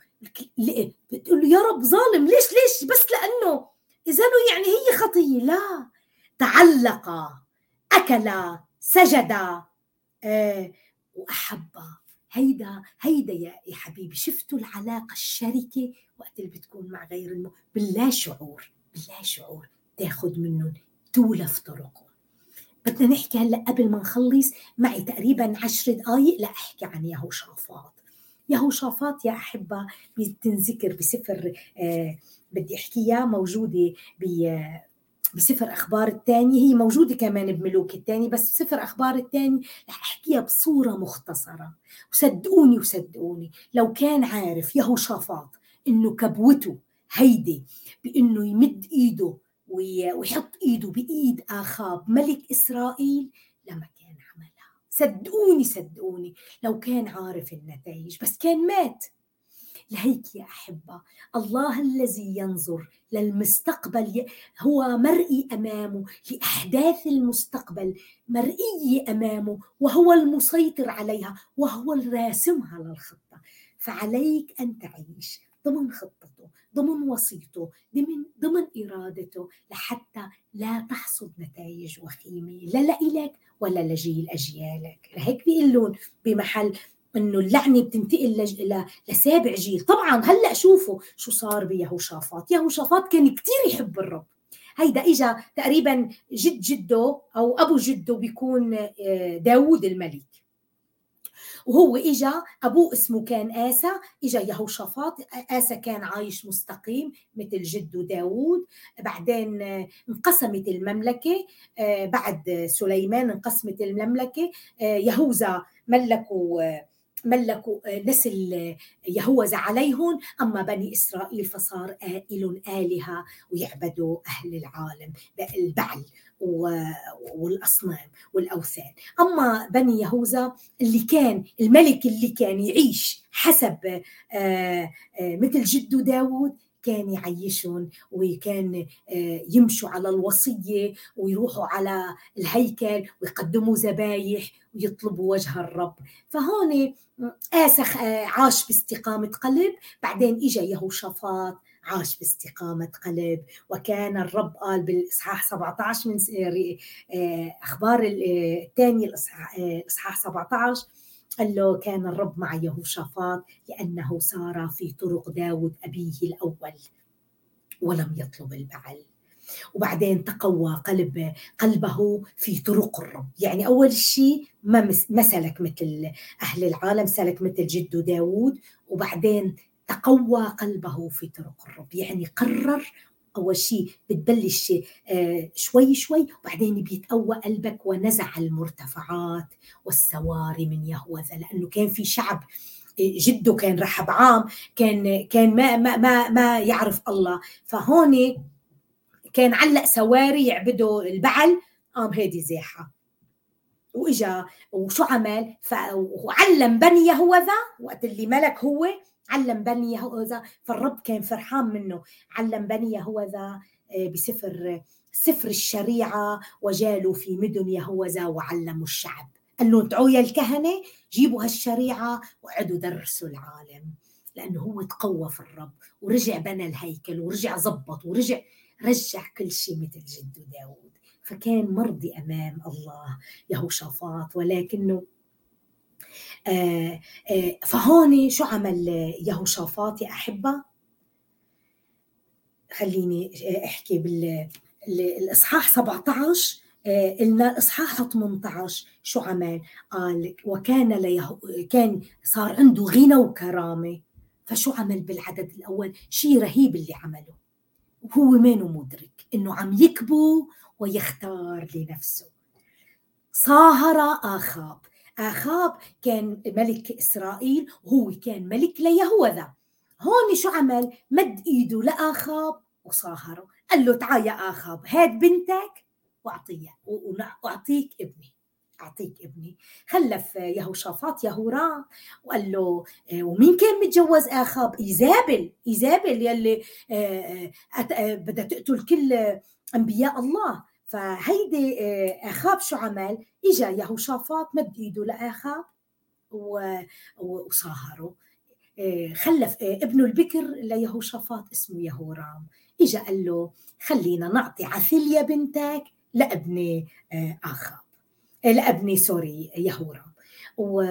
بتقول له يا رب ظالم ليش ليش؟ بس لأنه إذا يعني هي خطية. لا. تعلق أكل سجد آه وأحبها هيدا هيدا يا حبيبي شفتوا العلاقة الشركة وقت اللي بتكون مع غير الم... باللا شعور باللا شعور تاخذ منهم تولف طرقهم. بدنا نحكي هلأ قبل ما نخلص معي تقريبا عشر دقائق لأحكي عن يهوشافاط يهوشافاط يا أحبة بتنذكر بسفر آه بدي احكيها موجودة بسفر أخبار الثاني هي موجودة كمان بملوك الثاني بس بسفر أخبار الثاني رح أحكيها بصورة مختصرة. وصدقوني وصدقوني لو كان عارف يهوشافاط إنه كبوته هيدي بإنه يمد إيده ويحط إيده بإيد آخاب ملك إسرائيل لما كان عملها. صدقوني صدقوني لو كان عارف النتائج بس كان مات. لهيك يا أحبة. الله الذي ينظر للمستقبل هو مرئي أمامه لأحداث المستقبل مرئي أمامه وهو المسيطر عليها وهو الراسمها للخطه فعليك أن تعيش ضمن خطته ضمن وصيته ضمن ضمن إرادته لحتى لا تحصد نتائج وخيمة لا لإلك ولا لجيل أجيالك. لهيك بيقولون بمحل إنه اللعنة بتنتقل لسابع جيل. طبعا هلأ شوفوا شو صار بيهوشافاط. يهوشافاط كان كثير يحب الرب. هيدا اجى تقريبا جد جده أو أبو جده بيكون آه، داوود الملك. وهو اجى أبوه اسمه كان آسى. اجى يهوشافاط. آسى كان عايش مستقيم مثل جده داوود. بعدين آه، انقسمت المملكة. آه، بعد سليمان انقسمت المملكة. يهوذا ملكوا ملكوا آه، نسل يهوذا عليهم. أما بني إسرائيل فصار آئل آلهة ويعبدوا أهل العالم البعل والأصنام والأوثان. أما بني يهوذا اللي كان الملك اللي كان يعيش حسب آه، آه، مثل جده داود كان يعيشهم وكان يمشوا على الوصية ويروحوا على الهيكل ويقدموا ذبايح ويطلبوا وجه الرب. فهون آسخ آه، عاش باستقامة قلب بعدين إجا يهوشافاط عاش باستقامة قلب. وكان الرب قال بالإصحاح 17 من آه، أخبار الثاني الإصحاح 17 قال له كان الرب مع يهوشافاط لأنه سار في طرق داود أبيه الأول ولم يطلب البعل. وبعدين تقوى قلب قلبه في طرق الرب. يعني أول شيء ما, ما سلك مثل أهل العالم سلك مثل جده داود. وبعدين تقوى قلبه في طرق الرب. يعني قرر أول شيء بتبلش آه، شوي شوي وبعدين بيتقوى قلبك ونزع المرتفعات والسواري من يهوذا لأنه كان في شعب آه، جده كان رحب عام كان كان ما ما ما, ما يعرف الله. فهون كان علق سواري يعبدوا البعل قام هيدي زاحة. وإجا وشو عمل؟ وعلم بني يهوذا وقت اللي ملك هو علم بني يهوذا فالرب كان فرحان منه. علم بني يهوذا آه، بسفر سفر الشريعة وجالوا في مدن يهوذا وعلموا الشعب. قال لهم تعوا يا الكهنة جيبوا هالشريعة وقعدوا درسوا العالم. لأنه هو تقوى في الرب ورجع بنى الهيكل ورجع زبط ورجع رجع كل شيء مثل جده داود فكان مرضي أمام الله يهوشافاط ولكنه فهون شو عمل يهوشافاط يا أحبة؟ خليني أحكي بالإصحاح 17 آه، قلنا الاصحاح 18 شو عمل؟ قال وكان ليه كان صار عنده غنى وكرامة. فشو عمل بالعدد الأول؟ شيء رهيب اللي عمله. وهو مانو مدرك؟ إنه عم يكبو ويختار لنفسه. صاهر آخاب. آخاب كان ملك إسرائيل وهو كان ملك ليهوذا. هون شو عمل؟ مد إيده لآخاب وصاهره قال له تعال يا آخاب هات بنتك وأعطيها وأعطيك ابني. أعطيك ابني. خلف يهوشافاط يهورام وقال له آه، ومين كان متجوز آخاب؟ إيزابل. إيزابل يلي آه، آه، بدها تقتل كل أنبياء الله. فهيدي آه، آخاب شو عمل؟ إجا يهوشافاط مد إيده لآخاب وصاهره آه، خلف آه، ابنه البكر ليهوشافاط اسمه يهورام إجا قال له خلينا نعطي عثليا بنتك لابني آخاب لابني سوري يهورام و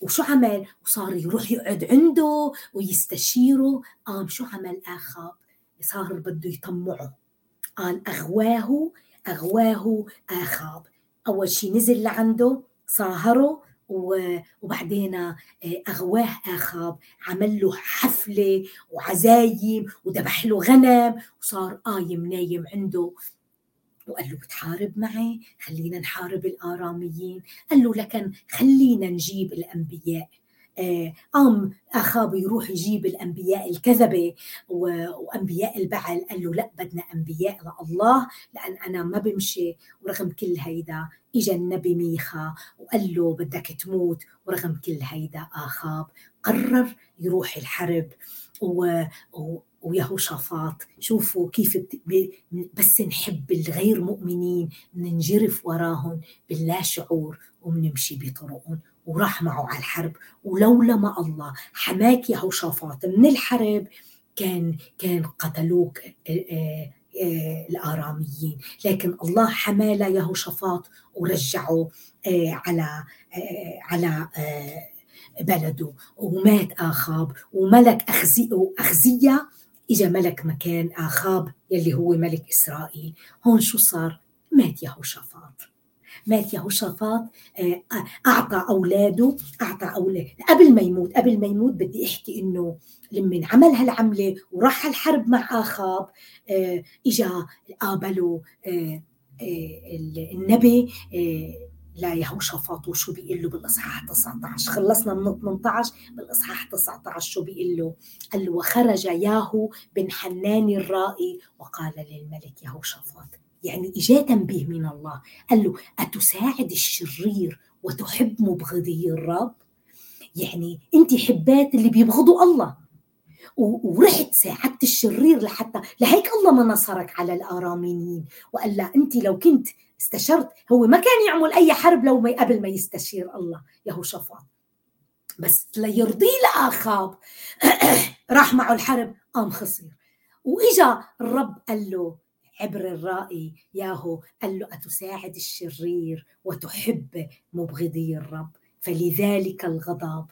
وشو عمل؟ وصار يروح يقعد عنده ويستشيره قام شو عمل آخاب؟ صار بده يطمعه قال أغواه أغواه آخاب. أول شيء نزل لعنده صاهره وبعدين آه، أغواه آخاب. عمل له حفلة وعزايم وذبح له غنم وصار قايم نايم عنده. وقال له بتحارب معي؟ خلينا نحارب الآراميين. قال له لكن خلينا نجيب الأنبياء. آه، قام أخاب يروح يجيب الأنبياء الكذبة وأنبياء البعل قال له لا بدنا أنبياء لله لأن أنا ما بمشي ورغم كل هيدا. اجى النبي ميخا وقال له بدك تموت ورغم كل هيدا. أخاب قرر يروح الحرب و ويهوشافاط. شوفوا كيف بس نحب الغير مؤمنين ننجرف وراهم باللا شعور وبنمشي بطرقهم. وراح معه على الحرب. ولولا ما الله حماك يهوشافاط من الحرب كان كان قتلوك آه، آه، آه، الآراميين. لكن الله حمى يهوشافاط ورجعه على على بلده. ومات آخاب. وملك أخزية إجا ملك مكان آخاب يلي هو ملك إسرائيل. هون شو صار؟ مات يهوشافاط مات يهوشافاط آه، أعطى أولاده أعطى اولاده قبل ما يموت قبل ما يموت بدي أحكي إنه لما عمل هالعملة وراح الحرب مع آخاب آه، إجا قابله آه، النبي لا يهوشافاط وشو بيقول له بالإصحاح 19 خلصنا من 18 بالإصحاح 19 شو بيقول له؟ قال له وخرج ياهو بن حنان الرائي وقال للملك يهوشافاط يعني إجا تنبيه من الله. قال له أتساعد الشرير وتحب مبغضي الرب؟ يعني أنت حبات اللي بيبغضوا الله. ورحت ساعدت الشرير لحتى لهيك الله ما نصرك على الآراميين. وقال لا أنت لو كنت استشرت هو ما كان يعمل أي حرب لو ما قبل ما يستشير الله يهوشافاط. بس ليرضي لآخاب (coughs) راح معه الحرب قام خسر. وإجا الرب قال له عبر الرائي ياهو قال له أتساعد الشرير وتحب مبغضي الرب. فلذلك الغضب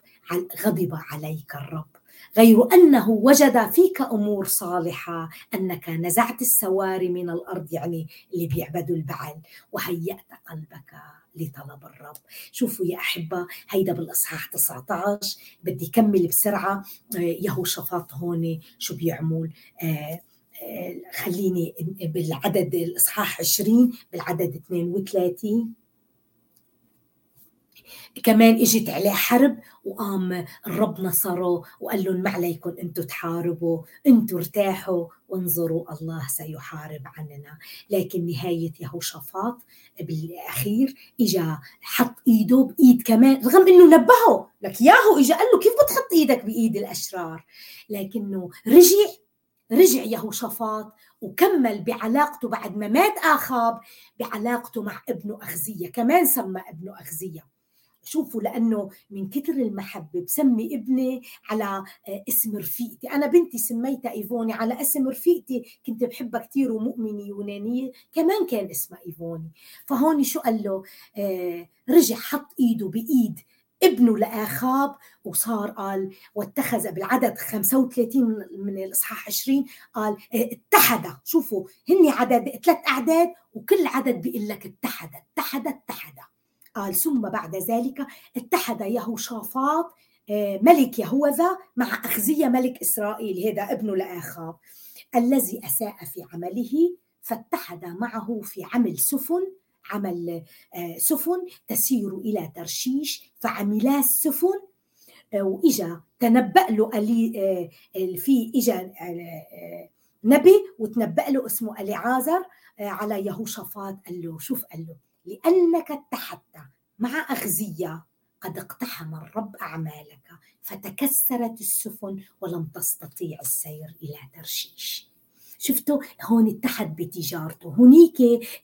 غضب عليك الرب. غير أنه وجد فيك أمور صالحة أنك نزعت السواري من الأرض يعني اللي بيعبدوا البعل وهيأت قلبك لطلب الرب. شوفوا يا أحبة هيدا بالإصحاح 19 بدي كمل بسرعة. يهوشافاط هون شو بيعمل؟ آه خليني بالعدد الإصحاح 20 بالعدد 32 كمان إجت عليه حرب وقام الرب نصره وقال لهم ما عليكم أنتم تحاربوا أنتم ارتاحوا وانظروا الله سيحارب عننا. لكن نهاية يهوشافاط بالأخير إجا حط إيده بإيد كمان رغم إنه نبهه لك ياهو إجا قال له كيف بتحط إيدك بإيد الأشرار؟ لكنه رجع رجع يهوشافاط وكمل بعلاقته بعد ما مات آخاب بعلاقته مع ابنه أخزية كمان سمى ابنه أخزية. شوفوا لأنه من كثر المحبة بسمي ابني على آه، اسم رفيقتي. أنا بنتي سميتها إيفوني على اسم رفيقتي كنت بحبها كثير ومؤمنة يونانية كمان كان اسمها إيفوني. فهون شو قال له؟ آه، رجع حط إيده بإيد ابنه لآخاب وصار قال واتخذ بالعدد 35 من الإصحاح 20 قال آه، اتحد. شوفوا هن عدد ثلاث أعداد وكل عدد بيقول لك اتحد اتحد اتحد. قال ثم بعد ذلك اتحد يهوشافاط آه، ملك يهوذا مع أخزية ملك إسرائيل هذا ابنه لآخاب الذي أساء في عمله فاتحد معه في عمل سفن عمل آه، سفن تسير إلى ترشيش فعملا السفن آه، وإجا تنبأ له في إجا نبي وتنبأ له اسمه أليعازر على يهوشافاط قال له شوف قال له لأنك اتحدت مع أخزية قد اقتحم الرب أعمالك فتكسرت السفن ولم تستطيع السير إلى ترشيش. شفتوا هون اتحد بتجارته هنيك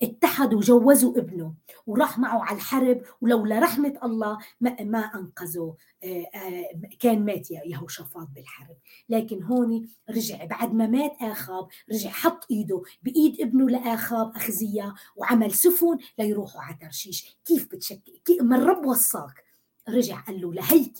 اتحد وجوزوا ابنه وراح معه على الحرب ولولا رحمة الله ما, ما أنقذه. آه، آه، كان مات يهوشافاط بالحرب. لكن هون رجع بعد ما مات آخاب رجع حط إيده بإيد ابنه لآخاب أخزية وعمل سفن ليروحوا على ترشيش. كيف بتشكي ما الرب وصاك. رجع قال له لهيك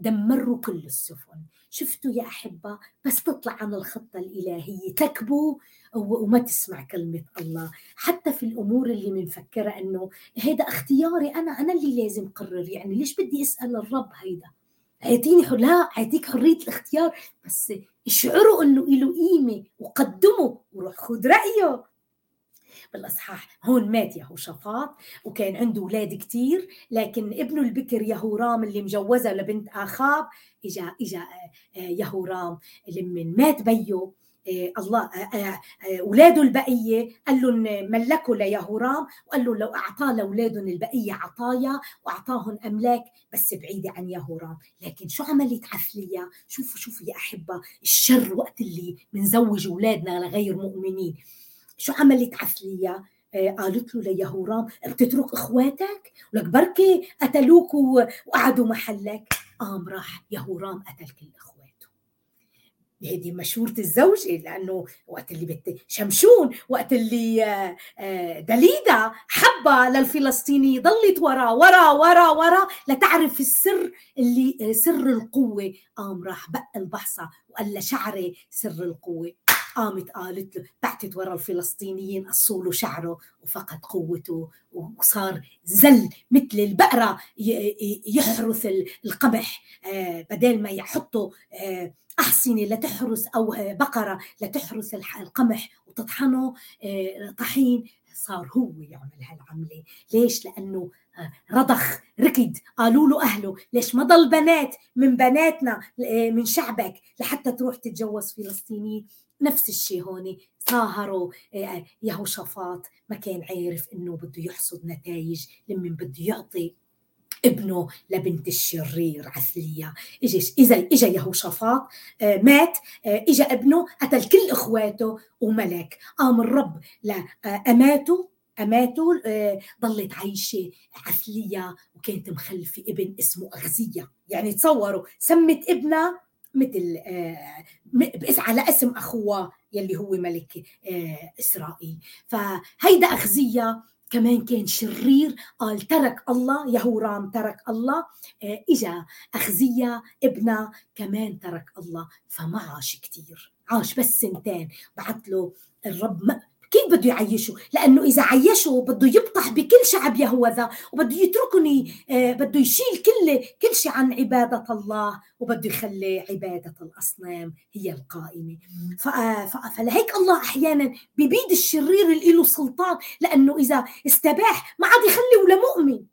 دمروا كل السفن. شفتوا يا أحبة؟ بس تطلع عن الخطة الإلهية. تكبوا وما تسمع كلمة الله. حتى في الأمور اللي منفكرة أنه هيدا اختياري أنا. أنا اللي لازم قرر. يعني ليش بدي أسأل الرب هيدا؟ أعطيني لا أعطيك حرية الاختيار. بس اشعروا إنه له قيمه وقدموا وروح خذ رأيه. بالإصحاح. هون مات يهوشافاط وكان عنده أولاد كثير لكن ابنه البكر يهورام اللي مجوزه لبنت آخاب إجا إجا آه، يهورام لما مات بيه آه، الله اولاده آه، البقية قال لهم ملكوا ليهورام وقال له لو أعطى لأولادهم البقية عطايا وأعطاهم أملاك بس بعيدة عن يهورام لكن شو عملت عثليا شوفوا شوفوا يا أحبة الشر وقت اللي بنزوج أولادنا لغير مؤمنين. شو عملت عسلية؟ آه، قالت له ليهورام بتترك إخواتك؟ ولك بركي قتلوك وقعدوا محلك. قام راح يهورام قتل كل إخواته. هذه مشورة الزوجة لأنه وقت اللي بت شمشون وقت اللي آه، آه، دليدا حبة للفلسطيني ضلت ورا ورا ورا ورا لتعرف السر اللي سر القوة. قام راح بق البحصة وقال لشعري سر القوة. قامت قالت له بعتت ورا الفلسطينيين قصوا له شعره وفقد قوته وصار زل مثل البقرة يحرث القمح آه، بدل ما يحطوا آه، أحصنة لتحرس أو بقرة لتحرس القمح وتطحنه آه، طحين صار هو يعمل هالعملة. ليش؟ لأنه رضخ ركض قالوا له أهله ليش ما ضل بنات من بناتنا من شعبك لحتى تروح تتجوز فلسطيني؟ نفس الشيء هون ساهروا آه، يهوشافاط ما كان عارف إنه بده يحصد نتائج لما بده يعطي ابنه لبنت الشرير عثلية. اجى إذا اجى يهوشافاط آه، مات آه، اجى ابنه قتل كل إخواته وملك. قام الرب لاماته أماته ضلت عايشة عثلية وكانت مخلفة ابن اسمه أغزية. يعني تصوروا سمت ابنها مثل آه، على اسم أخوه يلي هو ملك آه، إسرائيل. فهيدا اخزيه كمان كان شرير قال ترك الله يهورام ترك الله آه، إجا اخزية ابنة كمان ترك الله. فما عاش كثير عاش بس سنتين. بعت له الرب كيف بده يعيشه؟ لأنه إذا عيشه بده يبطح بكل شعب يهوذا وبده يتركني آه، بده يشيل كل كل شيء عن عبادة الله وبده يخلي عبادة الأصنام هي القائمة. آه، فلهيك الله أحيانا ببيد الشرير اللي له سلطان لأنه إذا استباح ما عاد يخلي ولا مؤمن.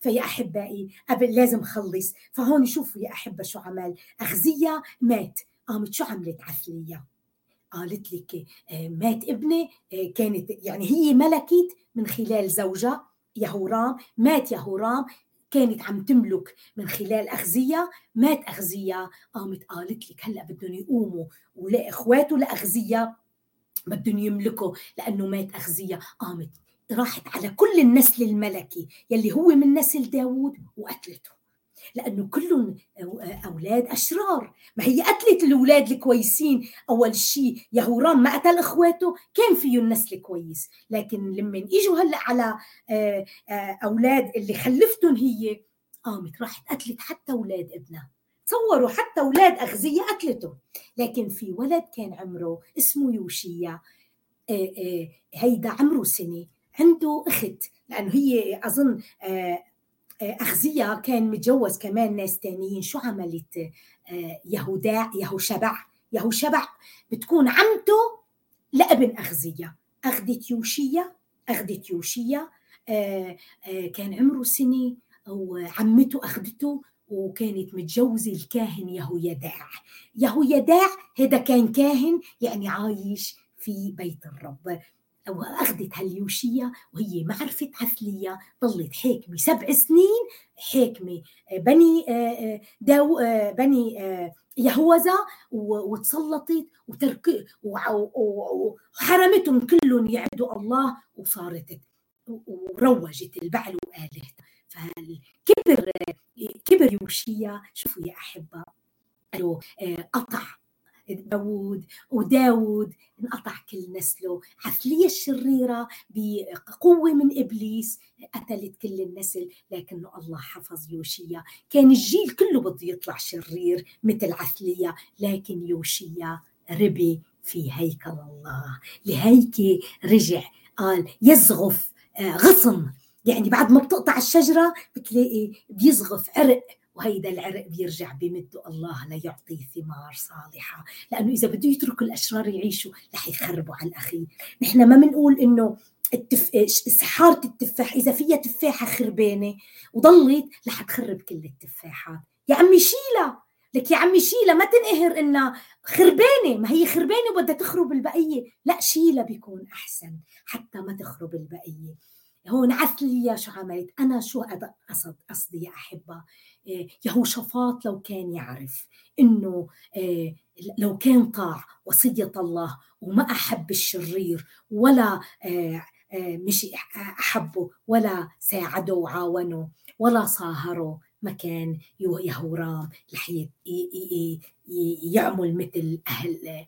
فيا أحبائي قبل لازم خلص. فهون شوفوا يا أحبة شو عمل. اخزيه مات. قامت شو عملت عثلية؟ قالت لك آه، مات ابني آه، كانت يعني هي ملكت من خلال زوجها يهورام. مات يهورام كانت عم تملك من خلال أغذية. مات أغذية قامت قالت لك هلأ بدهم يقوموا ولا إخواته لأغذية بدهم يملكوا لأنه مات أغذية. قامت راحت على كل النسل الملكي يلي هو من نسل داوود وقتلته. لأنه كلهم أولاد أشرار. ما هي قتلت الأولاد الكويسين. أول شيء يهورام ما قتل إخواته كان فيه النسل كويس لكن لما اجوا هلأ على آه، آه، أولاد اللي خلفتهم هي قامت راحت قتلت حتى أولاد ابنها. تصوروا حتى أولاد أغذية قتلته لكن في ولد كان عمره اسمه يوشيا. آه، هيدا عمره سنة. عنده أخت. لأنه هي أظن أخزية كان متجوز كمان ناس تانيين. شو عملت؟ آه، يهودا يهوشبع يهوشبع بتكون عمته لابن أخزية. أخذت يوشية أخذت يوشية آه، آه، كان عمره سنة وعمته أخذته وكانت متجوزة الكاهن يهويداع يهويداع هذا كان كاهن يعني عايش في بيت الرب. أخذت هاليوشية وهي ما عرفت عثلية ضلت حاكمة سبع سنين حاكمة آه، بني آه، آه، داو بني يهوذا وتسلطت وترك وحرمتهم كلهم يعبدوا الله وصارت وروجت البعل وآلهته فالكبر كبر يوشيا شوفوا يا أحبة قالوا قطع داود وداود انقطع كل نسله عثلية الشريرة بقوة من إبليس. قتلت كل النسل لكنه الله حفظ يوشيا. كان الجيل كله بده يطلع شرير مثل عثلية لكن يوشيا ربي في هيكل الله. لهيك رجع قال يزغف آه، غصن. يعني بعد ما بتقطع الشجرة بتلاقي بيزغف عرق. وهيدا العرق بيرجع بمده الله ليعطيه ثمار صالحة. لأنه إذا بده يترك الأشرار يعيشوا رح يخربوا على الأخير. نحن ما بنقول إنه التف... سحارة التفاح إذا فيها تفاحة خربانة وضلت رح تخرب كل التفاحات. يا عمي شيلها لك يا عمي شيلها ما تنقهر إنها خربانة. ما هي خربانة وبدها تخرب البقية. لا شيلها بيكون أحسن حتى ما تخرب البقية. هون عثلية شو عملت؟ أنا شو قصد قصدي يا أحبة. آه، يهوشافاط لو كان يعرف إنه آه، لو كان طاع وصية الله وما أحب الشرير ولا آه، مش أحبه ولا ساعده وعاونه ولا صاهره ما كان يهورام رح يعمل مثل أهل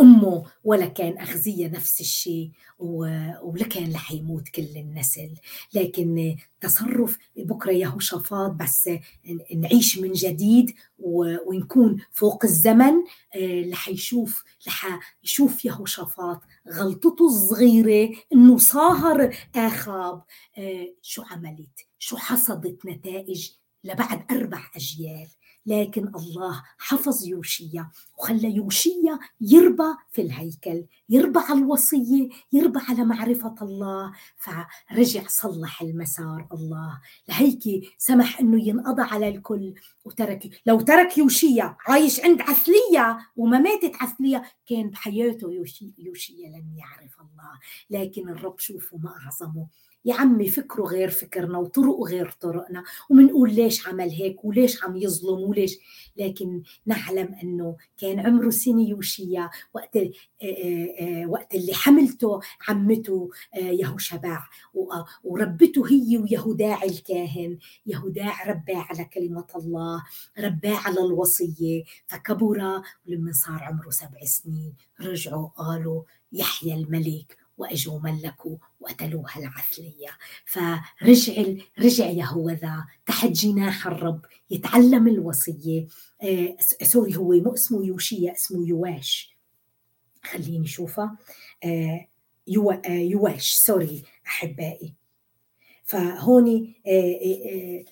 أمه ولا كان أخزية نفس الشيء ولا كان رح يموت كل النسل. لكن تصرف بكرة يهوشافاط بس نعيش من جديد ونكون فوق الزمن. رح يشوف رح يشوف يهوشافاط غلطته الصغيرة إنه صاهر آخاب. شو عملت؟ شو حصدت نتائج لبعد أربع أجيال؟ لكن الله حفظ يوشيا وخلى يوشيا يربى في الهيكل يربى على الوصية يربى على معرفة الله. فرجع صلح المسار الله. لهيك سمح أنه ينقضى على الكل. وترك لو ترك يوشيا عايش عند عثلية وما ماتت عثلية كان بحياته يوشي يوشيا لن يعرف الله. لكن الرب شوفوا ما أعظمه. يا عمي فكره غير فكرنا وطرقه غير طرقنا ومنقول ليش عمل هيك وليش عم يظلم وليش؟ لكن نعلم إنه كان عمره سنة يوشيا وقت وقت اللي حملته عمته يهوشبع وربته هي ويهوداع الكاهن يهوداع رباه على كلمة الله رباه على الوصية. فكبر ولما صار عمره سبع سنين رجعوا قالوا يحيى الملك. واجوا ملكوا وقتلوها العثلية فرجع رجع يهوذا تحت جناح الرب يتعلم الوصية. آه sorry هو مو اسمه يوشيا اسمه يواش. خليني شوفها آه يو آه يواش sorry أحبائي. فهون آه آه, آه،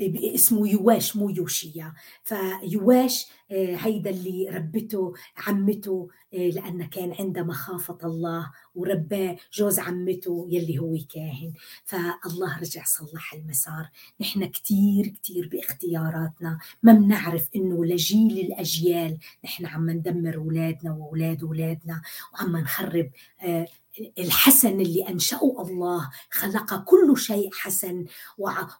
اسمه يواش مو يوشيا. فيواش آه، هيدا اللي ربته عمته آه، لأن كان عندها مخافة الله ورباه جوز عمته يلي هو كاهن. فالله رجع صلح المسار. نحن كتير كتير باختياراتنا. ما بنعرف إنه لجيل الأجيال نحن عم ندمر أولادنا وأولاد أولادنا وعم نخرب آه، الحسن اللي أنشأه الله خلق كل شيء حسن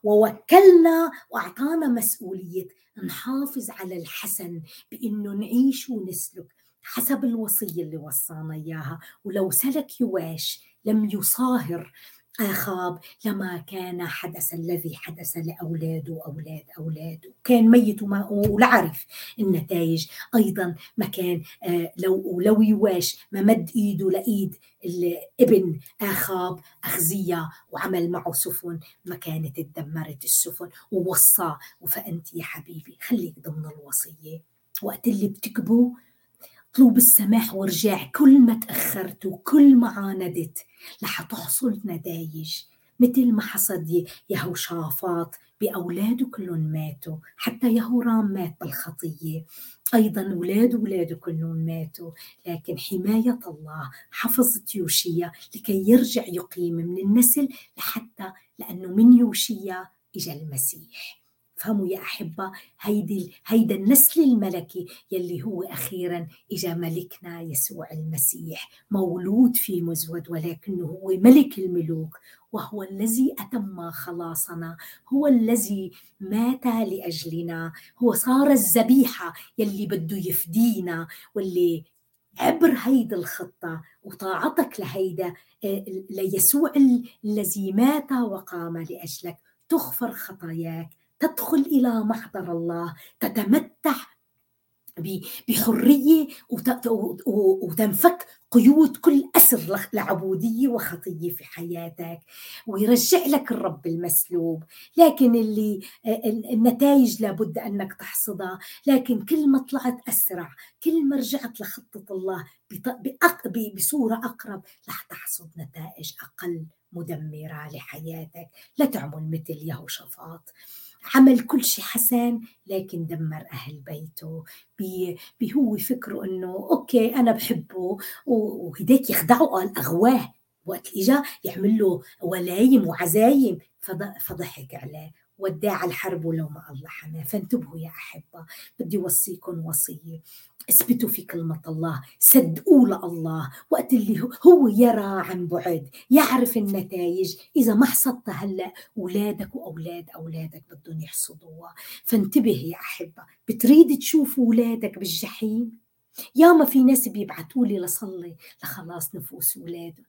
ووكلنا وأعطانا مسؤولية. نحافظ على الحسن بإنه نعيش ونسلك حسب الوصية اللي وصانا إياها. ولو سلك يواش لم يصاهر آخاب لما كان حدث الذي حدث لأولاده وأولاد أولاده كان ميت وما ولعرف النتائج. أيضا ما كان آه، لو لو يواش ما مد إيده لإيد ابن آخاب أخزية وعمل معه سفن. ما كانت اتدمرت السفن ووصى. فأنت يا حبيبي خليك ضمن الوصية وقت اللي بتكبوا اطلب السماح وارجع. كل ما تأخرت وكل ما عاندت رح تحصل نتائج. مثل ما حصد يهوشافاط بأولاده كلهم ماتوا حتى يهورام مات بالخطية. أيضا أولاد أولاده كلهم ماتوا لكن حماية الله حفظت يوشيا لكي يرجع يقيم من النسل لحتى لأنه من يوشيا إجا المسيح. فهموا يا أحبة هيدي هيدا النسل الملكي يلي هو أخيرا إجا ملكنا يسوع المسيح مولود في مزود ولكنه هو ملك الملوك وهو الذي أتم خلاصنا هو الذي مات لأجلنا هو صار الذبيحة يلي بده يفدينا واللي عبر هيدي الخطة وطاعتك لهيدا آه، ليسوع الذي مات وقام لأجلك تغفر خطاياك. تدخل إلى محضر الله تتمتع بحرية وتنفك قيود كل أسر لعبودية وخطية في حياتك ويرجع لك الرب المسلوب. لكن اللي النتائج لابد أنك تحصدها. لكن كل ما طلعت أسرع كل ما رجعت لخطة الله بصورة أقرب رح تحصد نتائج أقل مدمرة لحياتك. لا تعمل مثل يهوشافاط. عمل كل شيء حسن لكن دمر أهل بيته. بهو فكره أنه أوكي أنا بحبه وهديك يخدعه قال أغواه. وقت اجا يعمل له ولايم وعزايم فضحك عليه. وداع الحرب ولو ما الله حماه فانتبهوا يا أحبة بدي وصيكم وصية. اثبتوا في كلمة الله صدقوا لله وقت اللي هو يرى عن بعد يعرف النتائج. إذا ما حصدتها هلأ أولادك وأولاد أولادك بدهم يحصدوها. فانتبه يا أحبة بتريد تشوف أولادك بالجحيم؟ ياما في ناس بيبعتوا لي لصلي لخلاص نفوس أولادهم.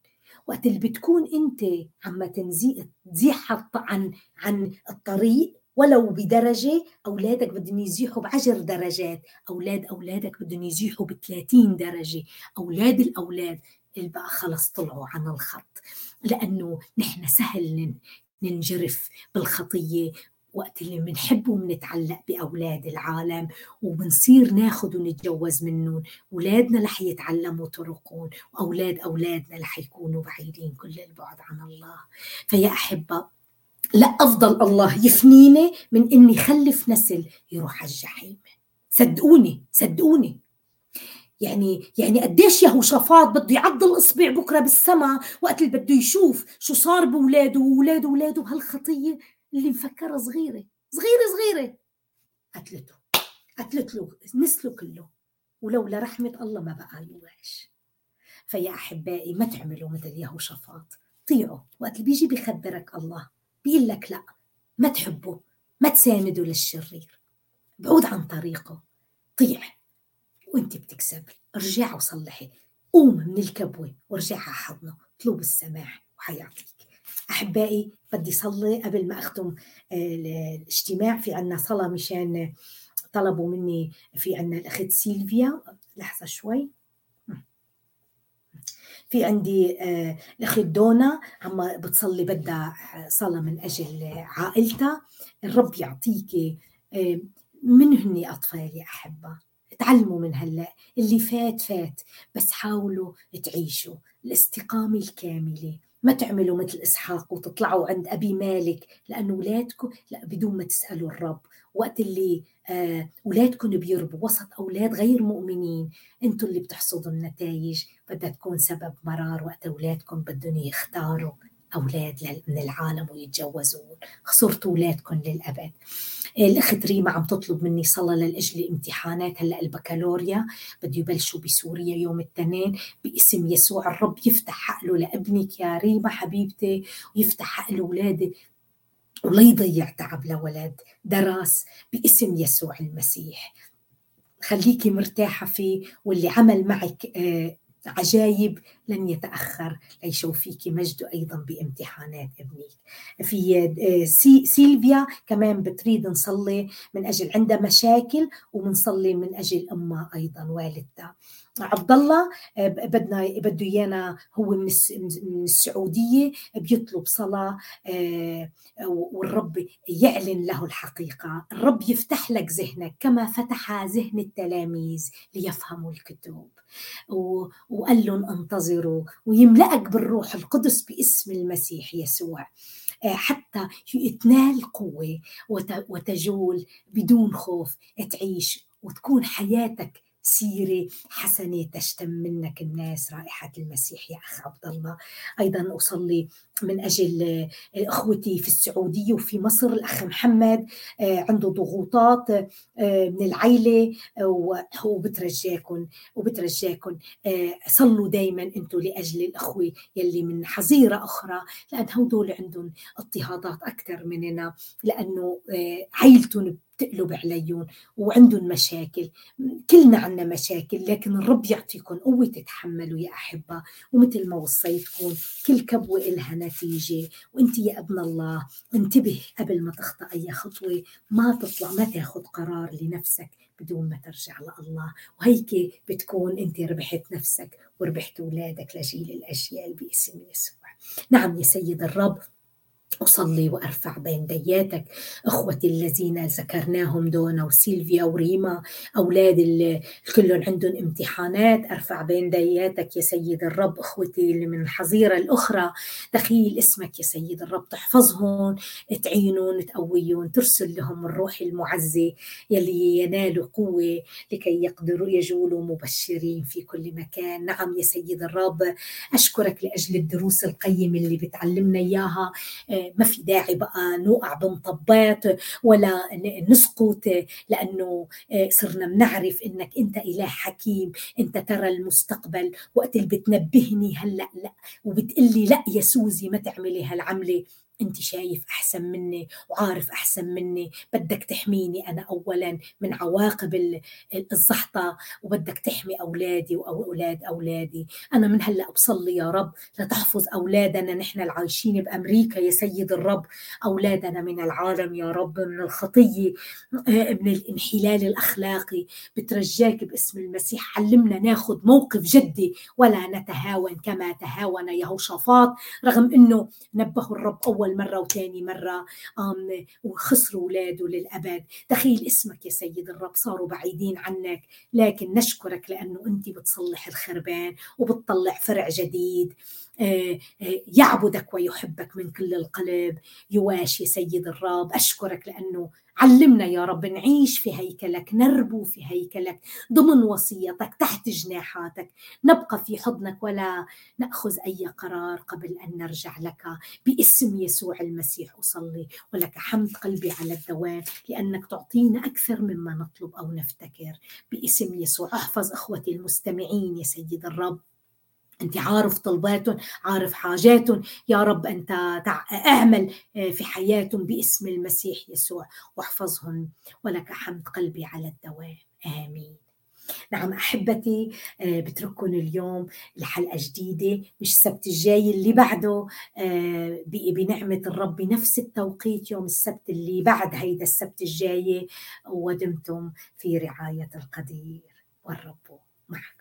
وقت اللي بتكون أنت عم تزيح عن عن الطريق ولو بدرجة أولادك بدهم يزيحوا بعشر درجات. أولاد أولادك بدهم يزيحوا ب 30 درجة. أولاد الأولاد اللي بقى خلص طلعوا عن الخط. لأنه نحن سهل ننجرف بالخطية. وقت اللي بنحب وبنتعلق بأولاد العالم وبنصير ناخد ونتجوز منهم. أولادنا رح يتعلموا طرقهم. وأولاد أولادنا رح يكونوا بعيدين كل البعد عن الله. فيا أحبة لا أفضل الله يفنيني من إني خلف نسل يروح على الجحيم. صدقوني صدقوني. يعني يعني قديش يهوشافاط بده يعضل أصبع بكرة بالسماء وقت اللي بده يشوف شو صار باولاده واولاد اولاده بهالخطيه اللي مفكرها صغيرة صغيرة صغيرة. قتلته قتلت له نسله كله. ولولا رحمة الله ما بقى يوعش فيا أحبائي ما تعملوا مثل يهوشافاط طيعوا وقت اللي بيجي بيخبرك الله. بيقول لك لا ما تحبه ما تسانده للشرير. بعود عن طريقه. طيع وانت بتكسب ارجع وصلحي. قوم من الكبوة وارجع على حضنه. اطلب السماح وحيعطيك. أحبائي بدي صلي قبل ما أختم آه، الاجتماع. في عنا صلاة مشان طلبوا مني في عنا الأخت سيلفيا. لحظة شوي. في عندي آه، الأخت دونا عم بتصلي بدها صلاة من أجل عائلتها. الرب يعطيك آه، من هن أطفالي أحبة؟ تعلموا من هلأ اللي فات فات بس حاولوا تعيشوا الاستقامة الكاملة. ما تعملوا مثل إسحاق وتطلعوا عند أبي مالك لأنه اولادكم لا بدون ما تسألوا الرب. وقت اللي آه اولادكم بيربوا وسط أولاد غير مؤمنين. أنتم اللي بتحصدوا النتائج بدها تكون سبب مرار وقت أولادكم بدهم يختاروا أولاد من العالم ويتجوزون خسرتوا أولادكم للأبد. الاخت ريما عم تطلب مني صلاه لاجل امتحانات. هلأ البكالوريا بده يبلشوا بسوريا يوم الاثنين باسم يسوع. الرب يفتح عقله لابنك يا ريما حبيبتي ويفتح عقل أولادي. ولا يضيع تعب لولد درس باسم يسوع المسيح. خليكي مرتاحة فيه واللي عمل معك آه عجايب لن يتأخر ليشوف فيك مجده أيضا بامتحانات ابنك. في آه، سي سيلفيا كمان بتريد نصلي من أجل عندها مشاكل ومنصلي من أجل أمها أيضا والدتها. عبد الله آه، بدنا بده إيانا هو من السعودية بيطلب صلاة آه، والرب يعلن له الحقيقة، الرب يفتح لك ذهنك كما فتح ذهن التلاميذ ليفهموا الكتب. وقال لهم انتظروا. ويملأك بالروح القدس باسم المسيح يسوع. آه، حتى تنال قوة وتجول بدون خوف تعيش وتكون حياتك سيرة حسنة تشتم منك الناس رائحة المسيح يا أخ عبد الله. أيضا أصلي من أجل إخوتي في السعودية وفي مصر الأخ محمد آه، عنده ضغوطات آه، من العيلة وبترجاكم وبترجاكم آه، صلوا دايما أنتم لأجل الأخوة يلي من حظيرة أخرى لأن هدول عندهم اضطهادات أكثر مننا لأنه عيلتهم تقلب عليهم وعندهم مشاكل. كلنا عنا مشاكل لكن الرب يعطيكم قوة تتحملوا يا أحبة ومثل ما وصيتكم كل كبوة إلها نتيجة وأنت يا أبن الله انتبه قبل ما تخطأ أي خطوة. ما تطلع ما تاخذ قرار لنفسك بدون ما ترجع لله. وهيك بتكون أنت ربحت نفسك وربحت أولادك لجيل الاجيال باسم يسوع. نعم يا سيد الرب. أصلي وأرفع بين دياتك. إخوتي الذين ذكرناهم دونا وسيلفيا وريما أولاد اللي كلهم عندهم امتحانات. أرفع بين دياتك يا سيد الرب. إخوتي اللي من الحظيرة الأخرى تخيل اسمك يا سيد الرب. تحفظهم تعينهم تقويهم ترسل لهم الروح المعزة يلي ينالوا قوة لكي يقدروا يجولوا مبشرين في كل مكان. نعم يا سيد الرب أشكرك لأجل الدروس القيمة اللي بتعلمنا إياها. ما في داعي بقى نوقع بمطبات ولا نسقط لأنه آه، صرنا بنعرف إنك أنت إله حكيم أنت ترى المستقبل وقت اللي بتنبهني هلأ لأ وبتقلي لأ يا سوزي ما تعملي هالعملة. أنت شايف أحسن مني وعارف أحسن مني بدك تحميني أنا اولا من عواقب الزحطة وبدك تحمي أولادي واولاد أولادي. أنا من هلأ بصلي يا رب لتحفظ أولادنا نحن العايشين بأمريكا يا سيد الرب. أولادنا من العالم يا رب من الخطيه من الانحلال الاخلاقي بترجاك باسم المسيح. علمنا ناخذ موقف جدي. ولا نتهاون كما تهاون يهوشافاط رغم إنه نبه الرب أول أول مرة وثاني مرة وخسروا أولاده للأبد. تخيل اسمك يا سيد الرب صاروا بعيدين عنك. لكن نشكرك لأنه أنت بتصلح الخربان وبتطلع فرع جديد. آه، آه، يعبدك ويحبك من كل القلب. يواشي سيد الرب. أشكرك لأنه علمنا يا رب نعيش في هيكلك نربو في هيكلك ضمن وصيتك تحت جناحاتك. نبقى في حضنك ولا نأخذ أي قرار قبل أن نرجع لك. باسم يسوع المسيح أصلي ولك حمد قلبي على الدوام لأنك تعطينا أكثر مما نطلب أو نفتكر. باسم يسوع أحفظ أخوتي المستمعين يا سيد الرب. انت عارف طلباتهم عارف حاجاتهم. يا رب انت اعمل آه، في حياتهم باسم المسيح يسوع. واحفظهم ولك حمد قلبي على الدوام. آمين. نعم أحبتي آه، بترككم اليوم لحلقة جديدة مش السبت الجاي اللي بعده آه، بنعمة الرب بنفس التوقيت يوم السبت اللي بعد هيدا السبت الجاي ودمتم في رعاية القدير والرب معكم.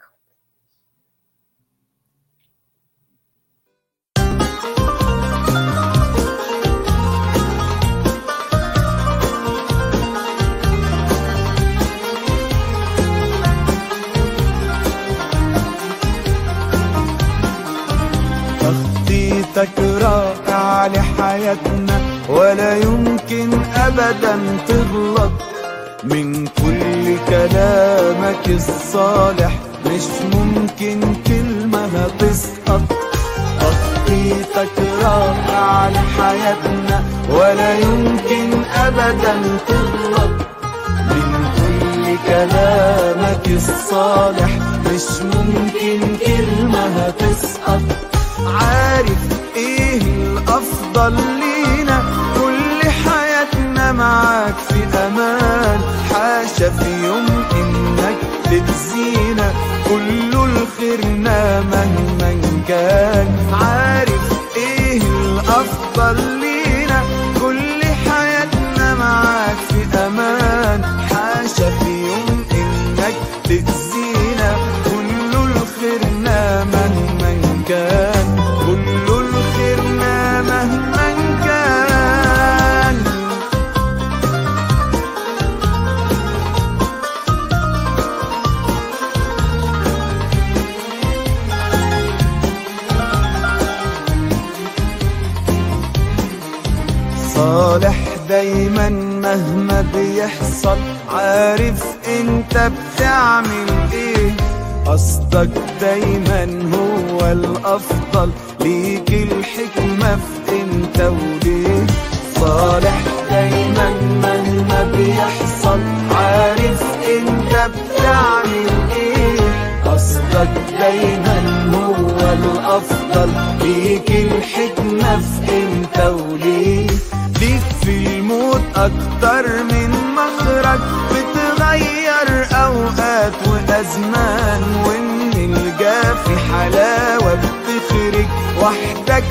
تخطيطك رائع لحياتنا ولا يمكن أبدا تغلط. من كل كلامك الصالح مش ممكن كلمة هتسقط تخطيطك رائع لحياتنا ولا يمكن أبدا تغلط. من كل كلامك الصالح مش ممكن كلمة هتسقط عارف الأفضل لينا كل حياتنا معاك في أمان. حاشا في يوم إنك تجزينا كل الخيرنا مهما كان. بيحصل. عارف انت بتعمل إيه؟ قصدك دايما هو الأفضل. ليك الحكمة في انت وليه؟ صالح دايما مهما بيحصل. عارف انت بتعمل إيه؟ قصدك دايما هو الأفضل. ليك الحكمة في انت وليه؟ ليك في الموت أكتر من وازمان وإن الجافي حلاوة بتخرج وحدك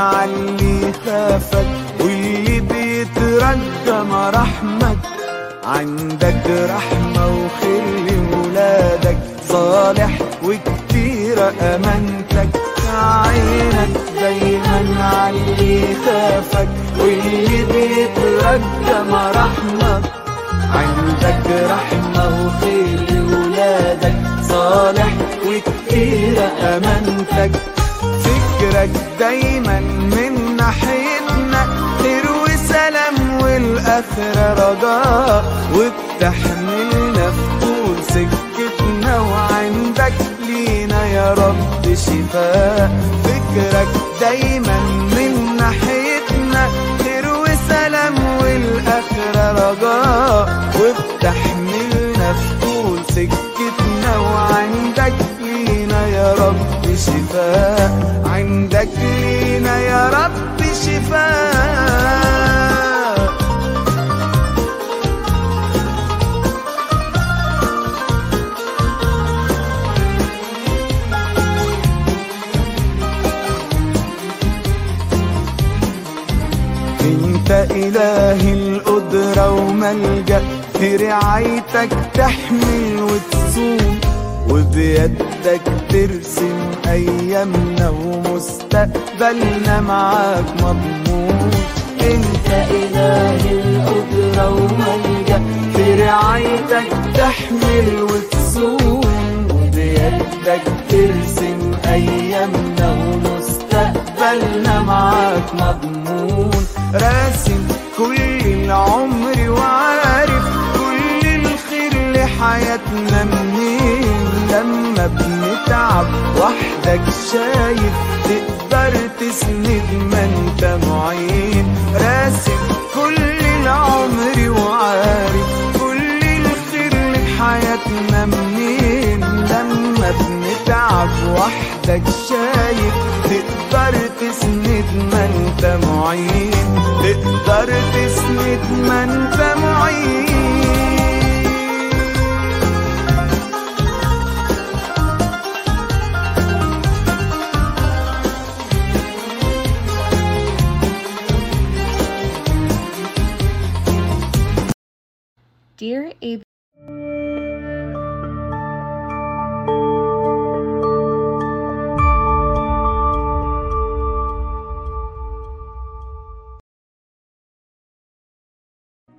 عاللي خافك واللي بيترجى مراحمك عندك رحمة وخير لولادك صالح وكتير أمانتك. عينك دايما عاللي خافك واللي بيترجى مراحمك عندك رحمة وخير لولادك صالح وكتير أمانتك. فكرك دايما من ناحيتنا. خير وسلام والآخرة رجاء وبتحملنا في طول سكتنا. وعندك لينا يا رب شفاء. فكرك دايما من ناحيتنا. خير وسلام والآخرة رجاء وبتحملنا في طول سكتنا. وعندك لينا يا رب شفاء. عندك لينا يا رب شفاء. إنت اله القدرة وملجأ في رعايتك تحمي وتصوم وبيدك ترسم أيامنا ومستقبلنا معاك مضمون. أنت إله القدرة وملجأ في رعايتك تحمل وتصوم وبيدك ترسم أيامنا ومستقبلنا معاك مضمون. راسم كل العمر وعارف كل الخير لحياتنا منين. لما بنتعب وحدك شايف تقدر تسند ما انت معين. راسم كل العمر وعارف كل الخير لحياتنا منين. لما بنتعب وحدك شايف تقدر تسند ما انت معين. تقدر تسند ما انت معين.
Dear AB,